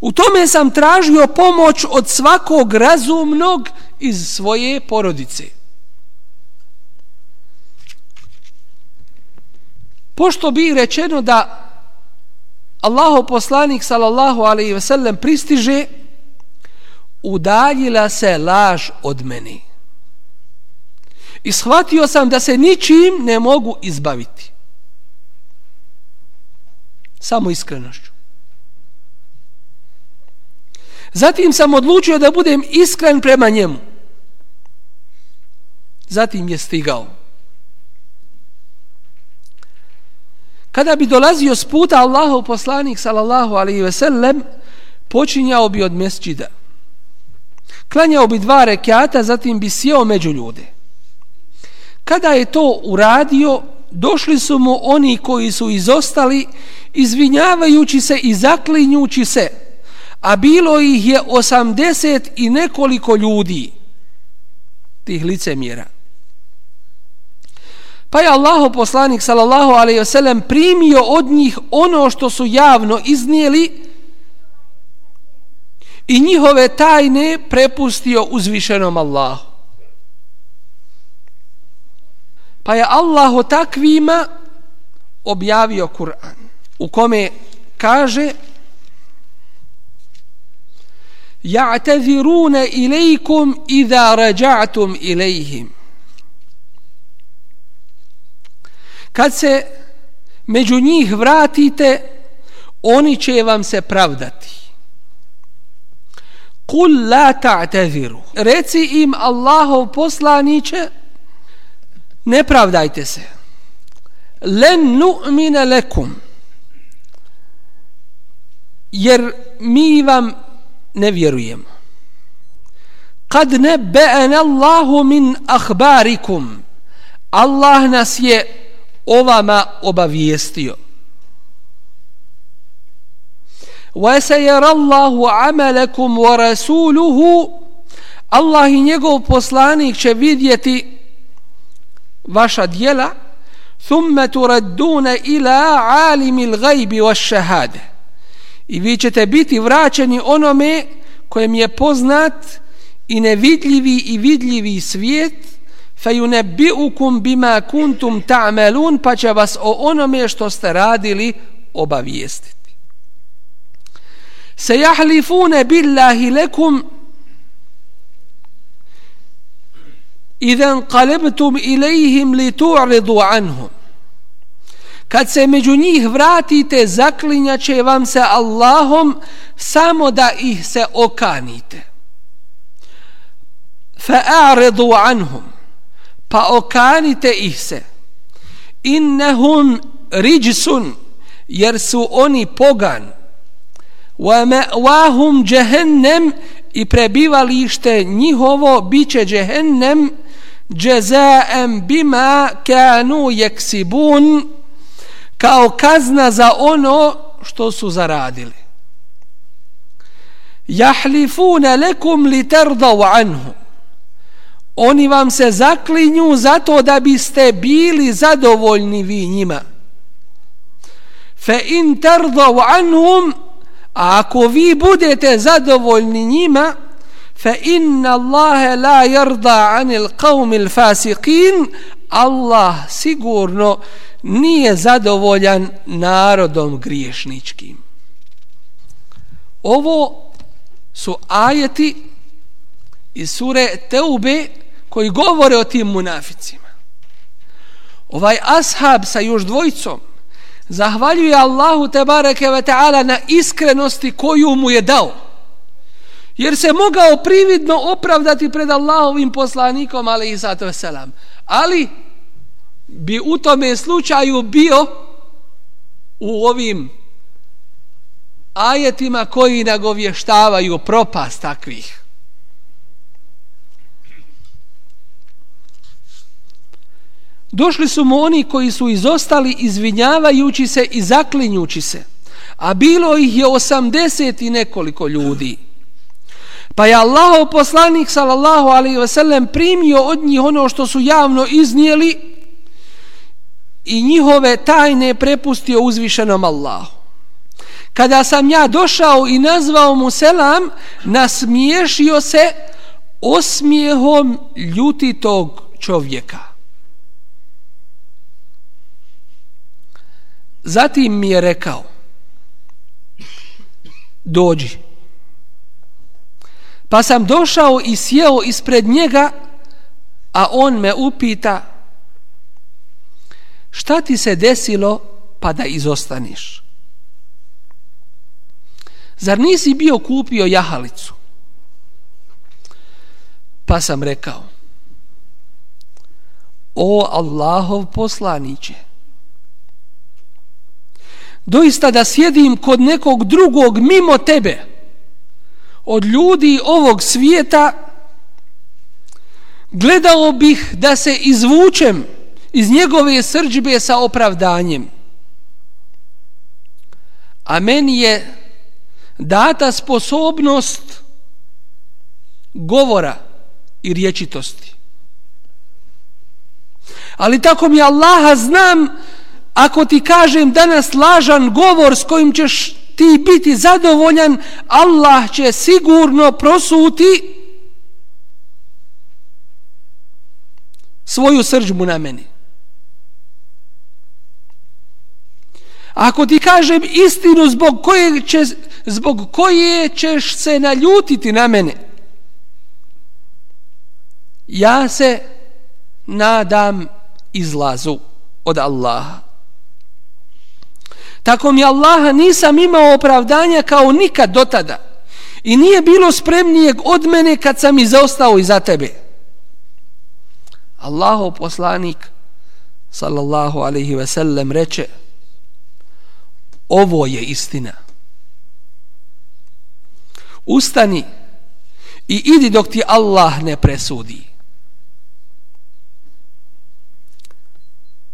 U tome sam tražio pomoć od svakog razumnog iz svoje porodice. Pošto bi rečeno da Allaho poslanik sallallahu alaihi ve sellem pristiže udaljila se laž od meni. I shvatio sam da se ničim ne mogu izbaviti. Samo iskrenošću. Zatim sam odlučio da budem iskren prema njemu. Zatim je stigao. Kada bi dolazio s puta Allahov poslanik sallallahu alaihi ve sellem, počinjao bi od mesđida. Klanjao bi dva rekiata, zatim bi sjeo među ljude. Kada je to uradio, došli su mu oni koji su izostali, izvinjavajući se i zaklinjući se, a bilo ih je osamdeset i nekoliko ljudi tih licemjera. Pa je Allaho poslanik sallallahu alejhi ve sellem primio od njih ono što su javno iznijeli i njihove tajne prepustio uzvišenom Allahu. Pa je Allah o takvima objavio Kur'an u kome kaže Ja'tazirune ilajkum idha rađa'tum ilajhim. Kad se među njih vratite, oni će vam se pravdati kul la ta'taziru reci im Allahov poslaniće ne pravdajte se len nu'mine lekum jer mi vam ne vjerujemo. Kad ne be'en Allahu min ahbarikum, Allah nas je ovama obavijestio. Wa sayara Allahu amalakum wa rasuluhu. Allah i njegov poslanik će vidjeti vaša djela thumma turadduna ila alimil gajbi wa i vi ćete biti vraćeni onome kojem je poznat i nevidljivi i vidljivi svijet فَيُنَبِّئُكُمْ bima kuntum ta'malun pa će vas o onome što ste radili obavijestiti se jahlifune billahi lekum idhan qalibtum ilaihim li tu'ridu anhum. Kad se među njih vratite zaklinjaće vam se Allahom samo da ih se okanite. Fa'aridu anhum pa okanite ih se. Innehum riđsun jer su oni pogan. وَمَأْوَاهُمْ جَهَنَّمْ i prebivalište njihovo biće džehennem džezaem bima kanu jeksibun kao kazna za ono što su zaradili. Jahlifuna lekum li terdav anhu. Oni vam se zaklinju zato da biste bili zadovoljni vi njima. Fe in terdav anhum, a ako vi budete zadovoljni njima, fa inna Allahe la yarda anil qawmil fasiqin, Allah sigurno nije zadovoljan narodom griješničkim. Ovo su ajeti iz sure Teube koji govore o tim munaficima. Ovaj ashab sa još dvojicom zahvaljuje Allahu te bareke ve taala na iskrenosti koju mu je dao. Jer se mogao prividno opravdati pred Allahovim poslanikom alejhi salatu vesselam. Ali bi u tome slučaju bio u ovim ajetima koji nagovještavaju propast takvih. Došli su mu oni koji su izostali izvinjavajući se i zaklinjući se, a bilo ih je osamdeset i nekoliko ljudi. Pa je Allah poslanik sallallahu alaihi ve sellem primio od njih ono što su javno iznijeli i njihove tajne prepustio uzvišenom Allahu. Kada sam ja došao i nazvao mu selam, nasmiješio se osmijehom ljutitog čovjeka. Zatim mi je rekao, dođi. Pa sam došao i sjeo ispred njega, a on me upita, šta ti se desilo pa da izostaniš? Zar nisi bio kupio jahalicu? Pa sam rekao, o Allahov poslaniće, doista da sjedim kod nekog drugog mimo tebe, od ljudi ovog svijeta, gledao bih da se izvučem iz njegove srđbe sa opravdanjem. A meni je data sposobnost govora i riječitosti. Ali tako mi Allaha znam ako ti kažem danas lažan govor s kojim ćeš ti biti zadovoljan, Allah će sigurno prosuti svoju srđbu na meni. Ako ti kažem istinu zbog koje, će, zbog koje ćeš se naljutiti na mene, ja se nadam izlazu od Allaha. Tako mi Allaha nisam imao opravdanja kao nikad do tada. I nije bilo spremnijeg od mene kad sam izostao iza tebe. Allahov poslanik sallallahu alaihi ve sellem reče ovo je istina. Ustani i idi dok ti Allah ne presudi.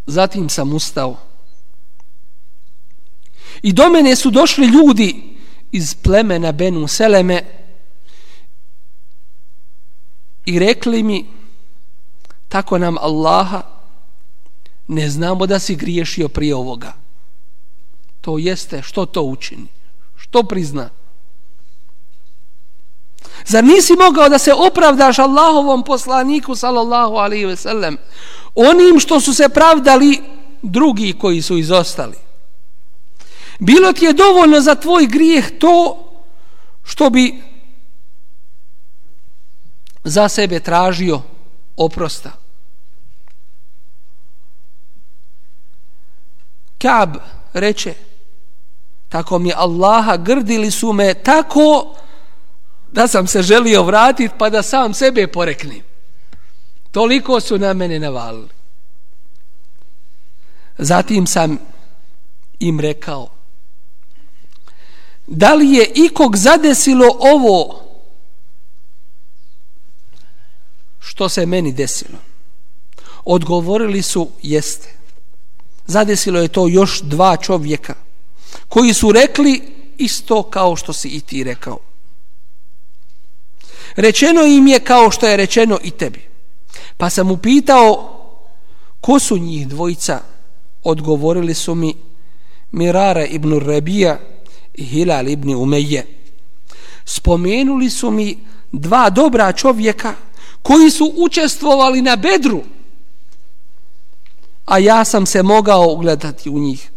Zatim sam ustao. I do mene su došli ljudi iz plemena Benu Seleme i rekli mi tako nam Allaha ne znamo da si griješio prije ovoga. To jeste što to učini? Što prizna? Zar nisi mogao da se opravdaš Allahovom poslaniku sallallahu alaihi ve sellem onim što su se pravdali drugi koji su izostali? Bilo ti je dovoljno za tvoj grijeh to što bi za sebe tražio oprosta Kab reče tako mi Allaha grdili su me tako da sam se želio vratiti pa da sam sebe poreknem. Toliko su na mene navalili. Zatim sam im rekao da li je ikog zadesilo ovo što se meni desilo? Odgovorili su jeste. Zadesilo je to još dva čovjeka koji su rekli isto kao što si i ti rekao. Rečeno im je kao što je rečeno i tebi. Pa sam upitao ko su njih dvojica, odgovorili su mi Mirara ibn Rabija Hilal ibn Umeje. Spomenuli su mi dva dobra čovjeka koji su učestvovali na bedru, a ja sam se mogao ugledati u njih.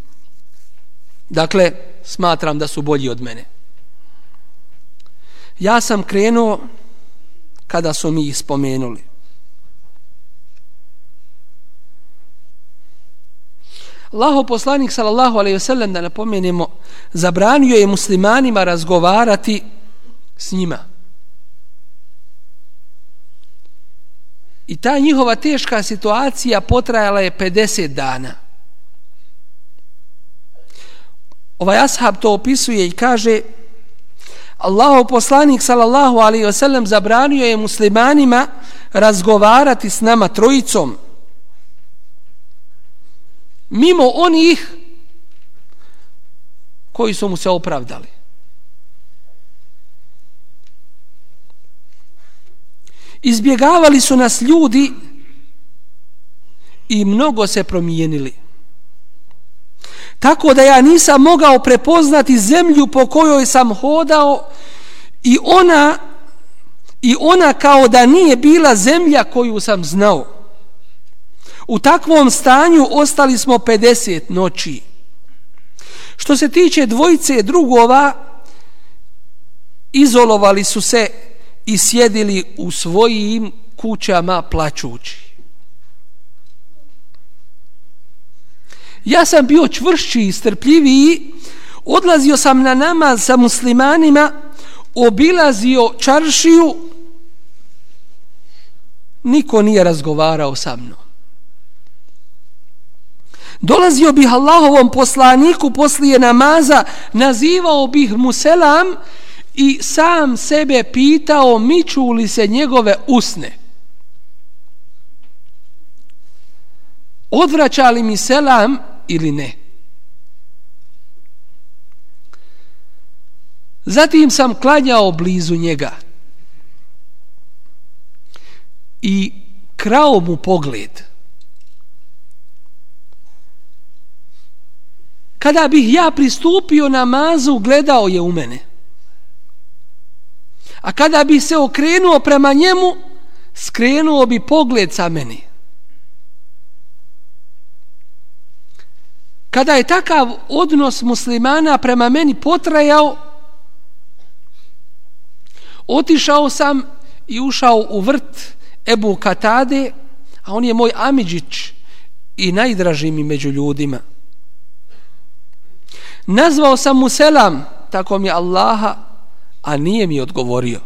Dakle, smatram da su bolji od mene. Ja sam krenuo kada su mi ih spomenuli. Allaho poslanik sallallahu alaihi wasallam da napomenemo zabranio je muslimanima razgovarati s njima. I ta njihova teška situacija potrajala je 50 dana. Ovaj ashab to opisuje i kaže Allaho poslanik sallallahu alaihi wasallam zabranio je muslimanima razgovarati s nama trojicom mimo onih koji su mu se opravdali. Izbjegavali su nas ljudi i mnogo se promijenili. Tako da ja nisam mogao prepoznati zemlju po kojoj sam hodao i ona i ona kao da nije bila zemlja koju sam znao. U takvom stanju ostali smo 50 noći. Što se tiče dvojice drugova, izolovali su se i sjedili u svojim kućama plaćući. Ja sam bio čvršći i strpljiviji, odlazio sam na namaz sa muslimanima, obilazio čaršiju, niko nije razgovarao sa mnom. Dolazio bih Allahovom poslaniku poslije namaza, nazivao bih mu selam i sam sebe pitao miču li se njegove usne. Odvraća li mi selam ili ne? Zatim sam klanjao blizu njega i krao mu pogled. Kada bih ja pristupio namazu, gledao je u mene. A kada bi se okrenuo prema njemu, skrenuo bi pogled sa meni. Kada je takav odnos muslimana prema meni potrajao, otišao sam i ušao u vrt Ebu Katade, a on je moj Amidžić i najdraži mi među ljudima. Nazvao sam mu selam, tako mi Allaha, a nije mi odgovorio.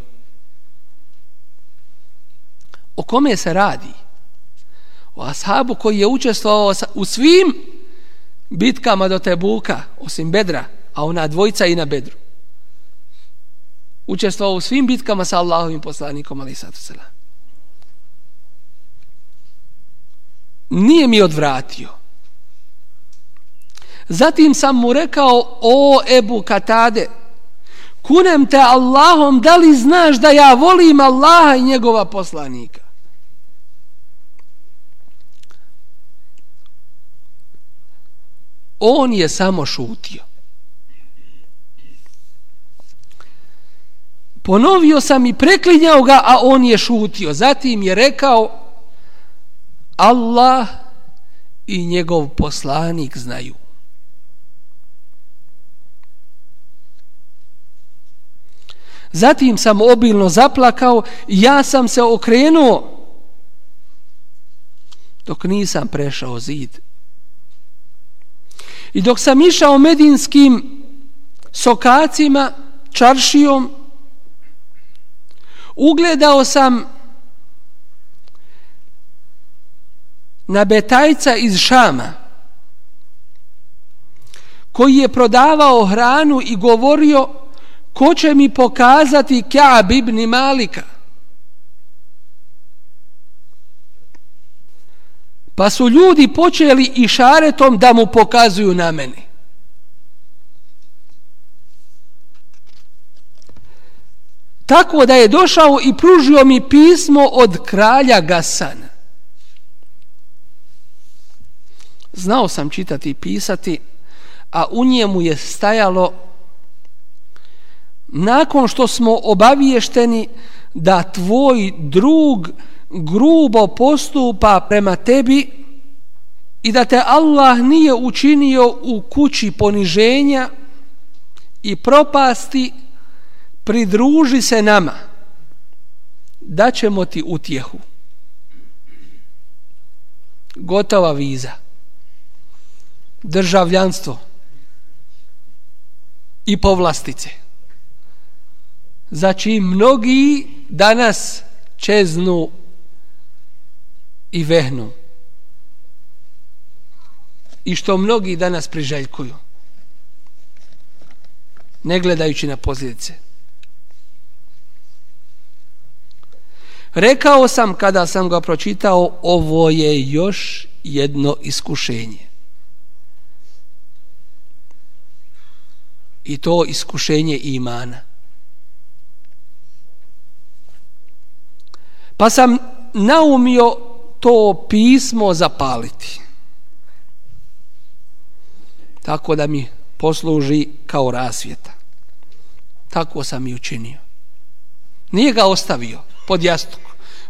O kome se radi? O ashabu koji je učestvovao u svim bitkama do Tebuka, osim Bedra, a ona dvojica i na Bedru. Učestvovao u svim bitkama sa Allahovim poslanikom, ali sad selam. Nije mi odvratio. Zatim sam mu rekao, o Ebu Katade, kunem te Allahom, da li znaš da ja volim Allaha i njegova poslanika? On je samo šutio. Ponovio sam i preklinjao ga, a on je šutio. Zatim je rekao, Allah i njegov poslanik znaju. Zatim sam obilno zaplakao i ja sam se okrenuo dok nisam prešao zid. I dok sam išao medinskim sokacima, čaršijom, ugledao sam na betajca iz Šama, koji je prodavao hranu i govorio ko će mi pokazati Ka'b ibn Malika? Pa su ljudi počeli i šaretom da mu pokazuju na meni. Tako da je došao i pružio mi pismo od kralja Gasana. Znao sam čitati i pisati, a u njemu je stajalo nakon što smo obaviješteni da tvoj drug grubo postupa prema tebi i da te Allah nije učinio u kući poniženja i propasti pridruži se nama. Da ćemo ti utjehu. Gotova viza. Državljanstvo i povlastice za čim mnogi danas čeznu i vehnu. I što mnogi danas priželjkuju. Ne gledajući na posljedice. Rekao sam kada sam ga pročitao ovo je još jedno iskušenje. I to iskušenje imana. Pa sam naumio to pismo zapaliti tako da mi posluži kao rasvjeta. Tako sam i učinio. Nije ga ostavio pod jastuk.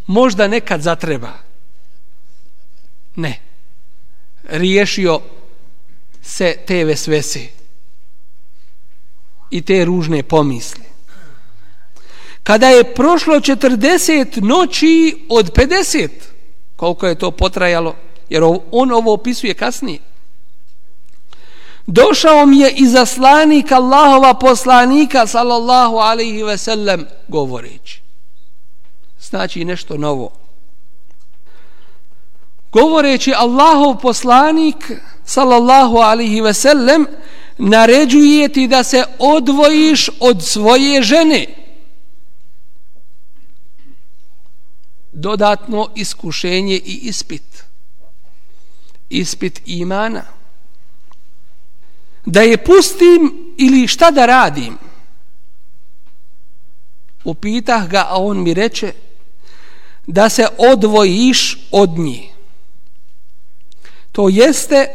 Možda nekad zatreba. Ne. Riješio se te vesvese i te ružne pomisli. Kada je prošlo 40 noći od 50, koliko je to potrajalo, jer on ovo opisuje kasnije, došao mi je izaslanik Allahova poslanika sallallahu alaihi ve sellem govoreći. Znači nešto novo. Govoreći Allahov poslanik sallallahu alaihi ve sellem naređuje ti da se odvojiš od svoje žene. Dodatno iskušenje i ispit. Ispit imana. Da je pustim ili šta da radim? Upitah ga a on mi reče da se odvojiš od nje to jeste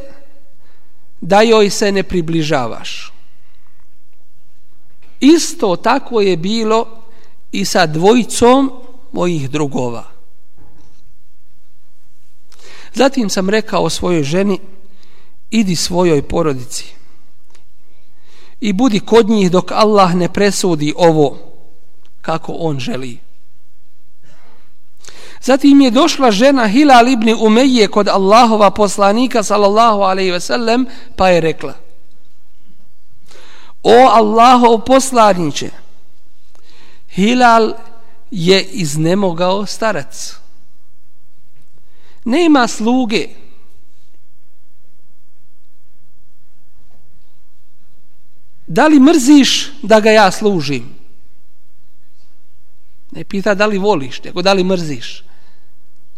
da joj se ne približavaš. Isto tako je bilo i sa dvojicom mojih drugova zatim sam rekao svojoj ženi idi svojoj porodici i budi kod njih dok Allah ne presudi ovo kako on želi. Zatim je došla žena Hilal ibn Umeje kod Allahova poslanika sallallahu alaihi ve sellem pa je rekla O Allahov poslaniće Hilal je iznemogao starac. Nema sluge da li mrziš da ga ja služim? Ne pita da li voliš, nego da li mrziš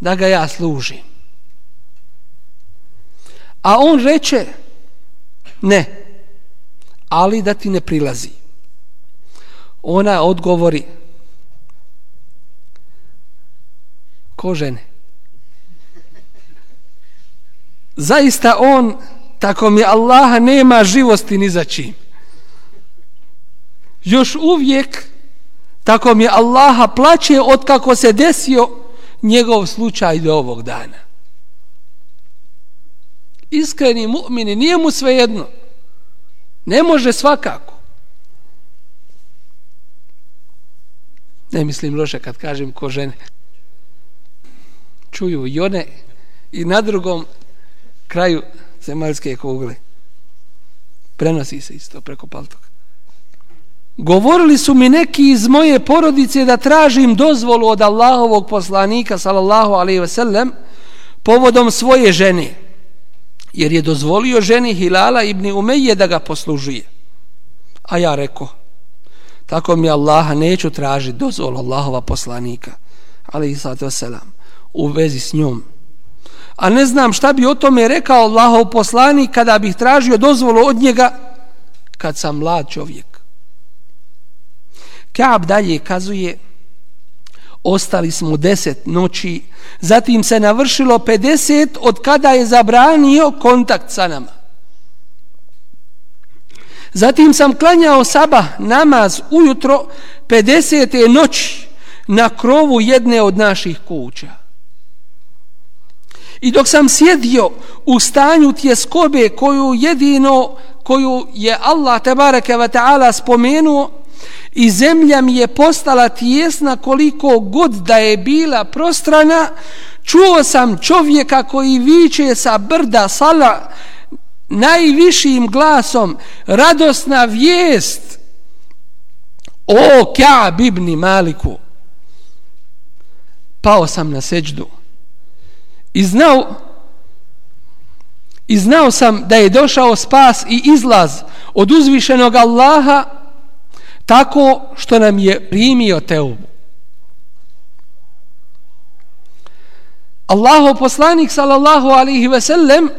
da ga ja služim. A on reče, ne, ali da ti ne prilazi. Ona odgovori, ko žene? Zaista on, tako mi Allaha, nema živosti ni za čim još uvijek tako mi Allaha plaće od kako se desio njegov slučaj do ovog dana. Iskreni mu'mini, nije mu sve jedno. Ne može svakako. Ne mislim loše kad kažem ko žene. Čuju i one i na drugom kraju zemaljske kugle. Prenosi se isto preko paltoka. Govorili su mi neki iz moje porodice da tražim dozvolu od Allahovog poslanika sallallahu alaihi ve sellem povodom svoje žene jer je dozvolio ženi Hilala ibn Umeje da ga poslužuje. A ja reko tako mi Allaha neću tražiti dozvolu Allahova poslanika alaihi sallatu selam, u vezi s njom. A ne znam šta bi o tome rekao Allahov poslanik kada bih tražio dozvolu od njega kad sam mlad čovjek. Kaab dalje kazuje ostali smo deset noći zatim se navršilo 50 od kada je zabranio kontakt sa nama Zatim sam klanjao saba namaz ujutro 50. noći na krovu jedne od naših kuća. I dok sam sjedio u stanju tjeskobe koju jedino, koju je Allah tebareke ve ta'ala spomenuo, i zemlja mi je postala tijesna koliko god da je bila prostrana, čuo sam čovjeka koji viče sa brda sala najvišim glasom, radosna vijest o Ka'b ibn Maliku. Pao sam na seđdu i znao i znao sam da je došao spas i izlaz od uzvišenog Allaha tako što nam je primio teubu. Allaho poslanik sallallahu alihi ve sellem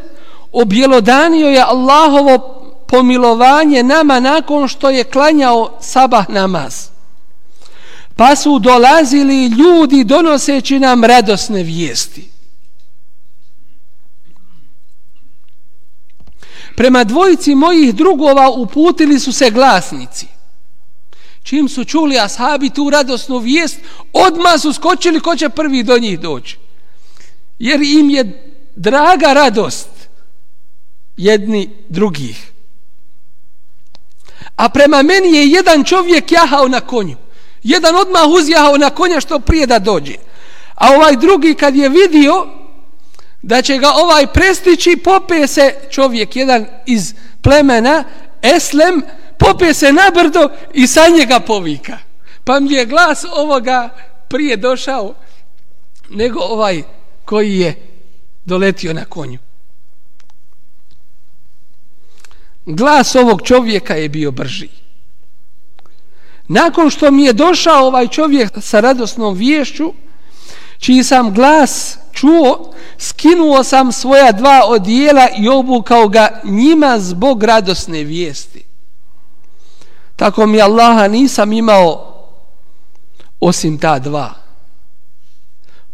objelodanio je Allahovo pomilovanje nama nakon što je klanjao sabah namaz. Pa su dolazili ljudi donoseći nam radosne vijesti. Prema dvojici mojih drugova uputili su se glasnici. Čim su čuli ashabi tu radosnu vijest, odma su skočili ko će prvi do njih doći. Jer im je draga radost jedni drugih. A prema meni je jedan čovjek jahao na konju. Jedan odmah uzjahao na konja što prije da dođe. A ovaj drugi kad je vidio da će ga ovaj prestići, popije se čovjek, jedan iz plemena, Eslem, popije se na brdo i sa njega povika. Pa mi je glas ovoga prije došao nego ovaj koji je doletio na konju. Glas ovog čovjeka je bio brži. Nakon što mi je došao ovaj čovjek sa radosnom viješću, čiji sam glas čuo, skinuo sam svoja dva odijela i obukao ga njima zbog radosne vijesti. Tako mi Allaha nisam imao osim ta dva.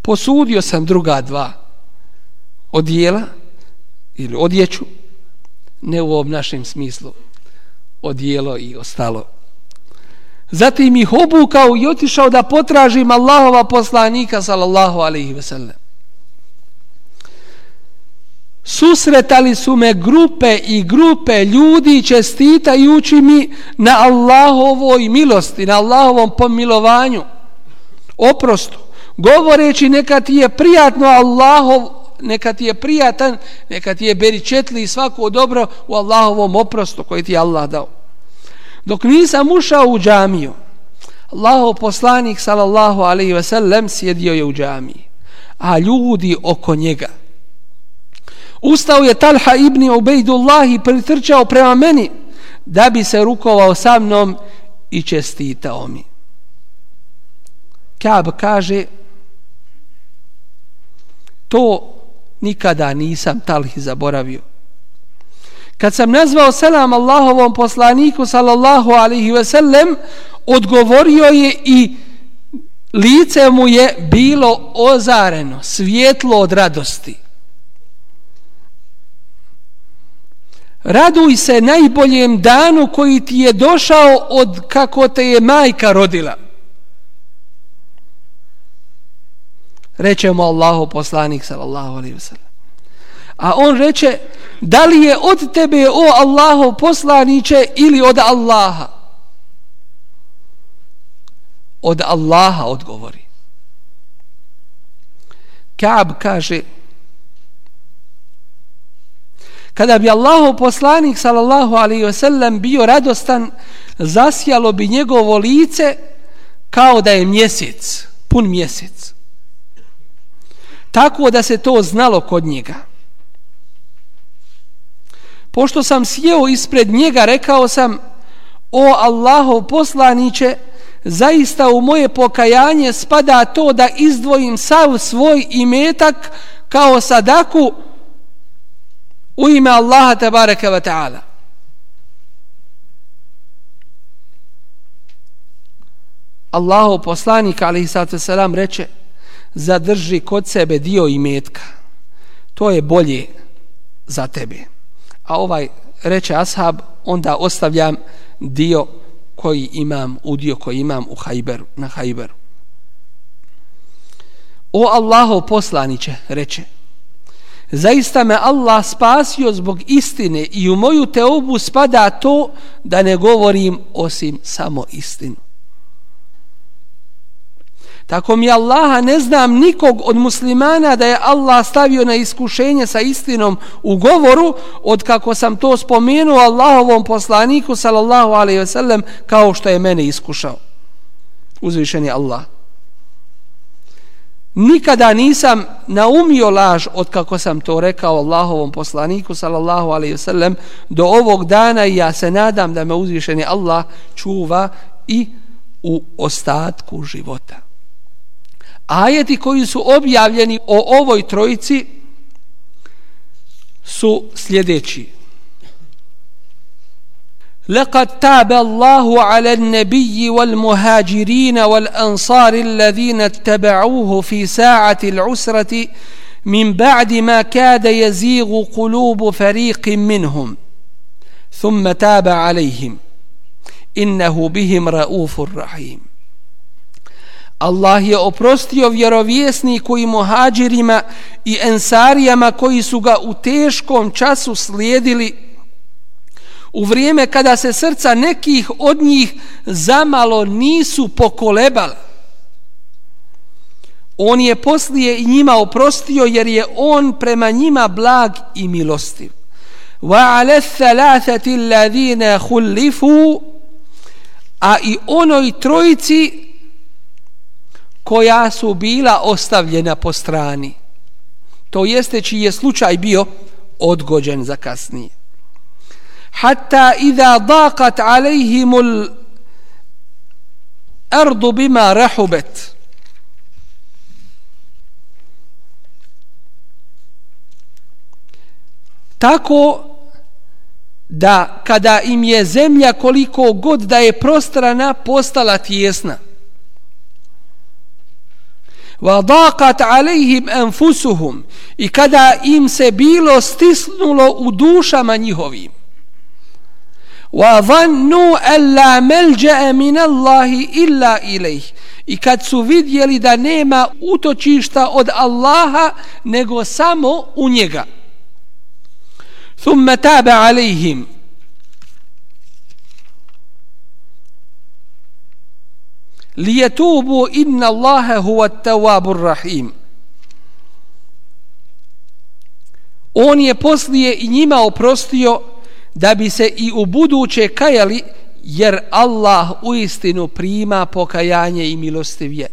Posudio sam druga dva odijela ili odjeću, ne u ovom našem smislu, odijelo i ostalo. Zatim ih obukao i otišao da potražim Allahova poslanika sallallahu alaihi ve sellem. Susretali su me grupe i grupe ljudi čestitajući mi na Allahovoj milosti, na Allahovom pomilovanju, oprostu, govoreći neka ti je prijatno Allahov, neka ti je prijatan, neka ti je beričetli i svako dobro u Allahovom oprostu koji ti je Allah dao. Dok nisam ušao u džamiju, Allahov poslanik sallallahu alaihi ve sellem sjedio je u džamiji, a ljudi oko njega – Ustao je Talha ibn Ubejdullah i pritrčao prema meni da bi se rukovao sa mnom i čestitao mi. Kab kaže to nikada nisam Talhi zaboravio. Kad sam nazvao selam Allahovom poslaniku sallallahu alaihi ve sellem odgovorio je i lice mu je bilo ozareno, svijetlo od radosti. Raduj se najboljem danu koji ti je došao od kako te je majka rodila. Reče mu Allahu poslanik sallallahu alaihi wasallam. A on reče, da li je od tebe o Allahov poslaniće ili od Allaha? Od Allaha odgovori. Kaab kaže, Kada bi Allahov poslanik sallallahu alaihi wasallam bio radostan, zasjalo bi njegovo lice kao da je mjesec, pun mjesec. Tako da se to znalo kod njega. Pošto sam sjeo ispred njega, rekao sam, o Allahov poslaniće, zaista u moje pokajanje spada to da izdvojim sav svoj imetak kao sadaku u ime Allaha tabaraka wa ta'ala. Allahov poslanik alaihi sallatu wasalam reče zadrži kod sebe dio imetka to je bolje za tebe a ovaj reče ashab, onda ostavljam dio koji imam, udio koji imam u Hajberu, na Hajberu. O Allahov poslaniće, reče, zaista me Allah spasio zbog istine i u moju teobu spada to da ne govorim osim samo istinu. Tako mi Allaha ne znam nikog od muslimana da je Allah stavio na iskušenje sa istinom u govoru od kako sam to spomenuo Allahovom poslaniku sallallahu alaihi ve sellem kao što je mene iskušao. Uzvišen je Allah. Nikada nisam naumio laž od kako sam to rekao Allahovom poslaniku sallallahu alaihi ve sellem do ovog dana i ja se nadam da me uzvišeni Allah čuva i u ostatku života ajeti koji su objavljeni o ovoj trojici su sljedeći. لقد تاب الله على النبي والمهاجرين والأنصار الذين اتبعوه في ساعة العسرة من بعد ما كاد يزيغ قلوب فريق منهم ثم تاب عليهم إنه بهم رؤوف رحيم Allah je oprostio vjerovjesniku i muhađirima i ensarijama koji su ga u teškom času slijedili u vrijeme kada se srca nekih od njih zamalo nisu pokolebali. On je poslije i njima oprostio jer je on prema njima blag i milostiv. Wa ala thalathati alladhina khulifu a i onoj trojici koja su bila ostavljena po strani. To jeste čiji je slučaj bio odgođen za kasnije. Hatta idha daqat alejhimul ardu bima rahubet. Tako da kada im je zemlja koliko god da je prostrana postala tjesna wa daqat alejhim i kada im se bilo stisnulo u dušama njihovim. وظنوا dhannu an la malja'a min Allahi illa i kad su vidjeli da nema utočišta od Allaha nego samo u njega. thumma taba alejhim lijetubu inna Allahe huwa tawabur rahim. On je poslije i njima oprostio da bi se i u buduće kajali jer Allah u istinu prima pokajanje i milostivje.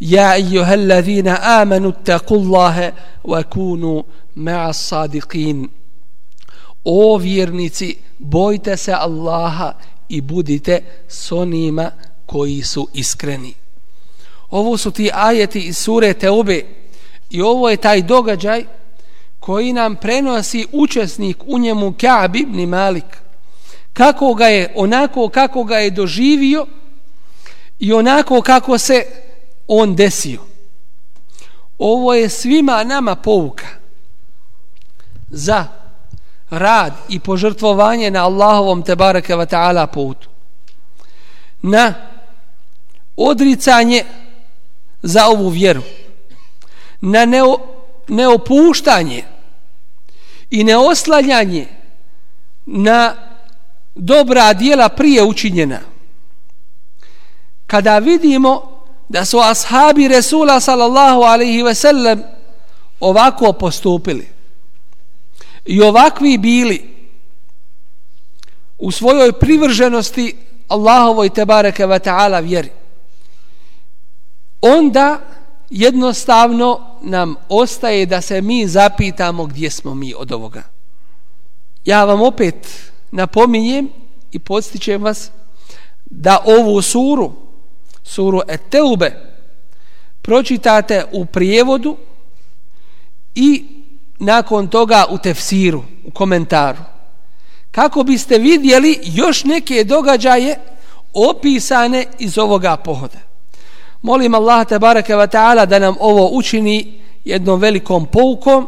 Ja ejuhel amanu takullahe wa kunu ma'a sadiqin. O vjernici, bojte se Allaha i budite s onima koji su iskreni. Ovo su ti ajeti iz sure Teube i ovo je taj događaj koji nam prenosi učesnik u njemu Ka'b ibn Malik. Kako ga je, onako kako ga je doživio i onako kako se on desio. Ovo je svima nama pouka za rad i požrtvovanje na Allahovom tebareke ve taala putu. Na odricanje za ovu vjeru na neo, neopuštanje i neoslanjanje na dobra dijela prije učinjena. Kada vidimo da su ashabi Resula sallallahu alaihi ve sellem ovako postupili i ovakvi bili u svojoj privrženosti Allahovoj tebareke ve ta'ala vjeri onda jednostavno nam ostaje da se mi zapitamo gdje smo mi od ovoga. Ja vam opet napominjem i podstičem vas da ovu suru, suru Eteube, pročitate u prijevodu i nakon toga u tefsiru, u komentaru. Kako biste vidjeli još neke događaje opisane iz ovoga pohoda. Molim Allah te bareke ve taala da nam ovo učini jednom velikom poukom,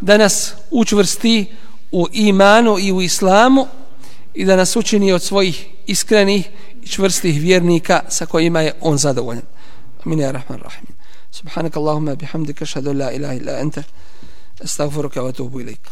da nas učvrsti u imanu i u islamu i da nas učini od svojih iskrenih i čvrstih vjernika sa kojima je on zadovoljan. Amin ya rahman rahim. Subhanak Allahumma bihamdika an la ilaha illa anta astaghfiruka wa atubu ilaik.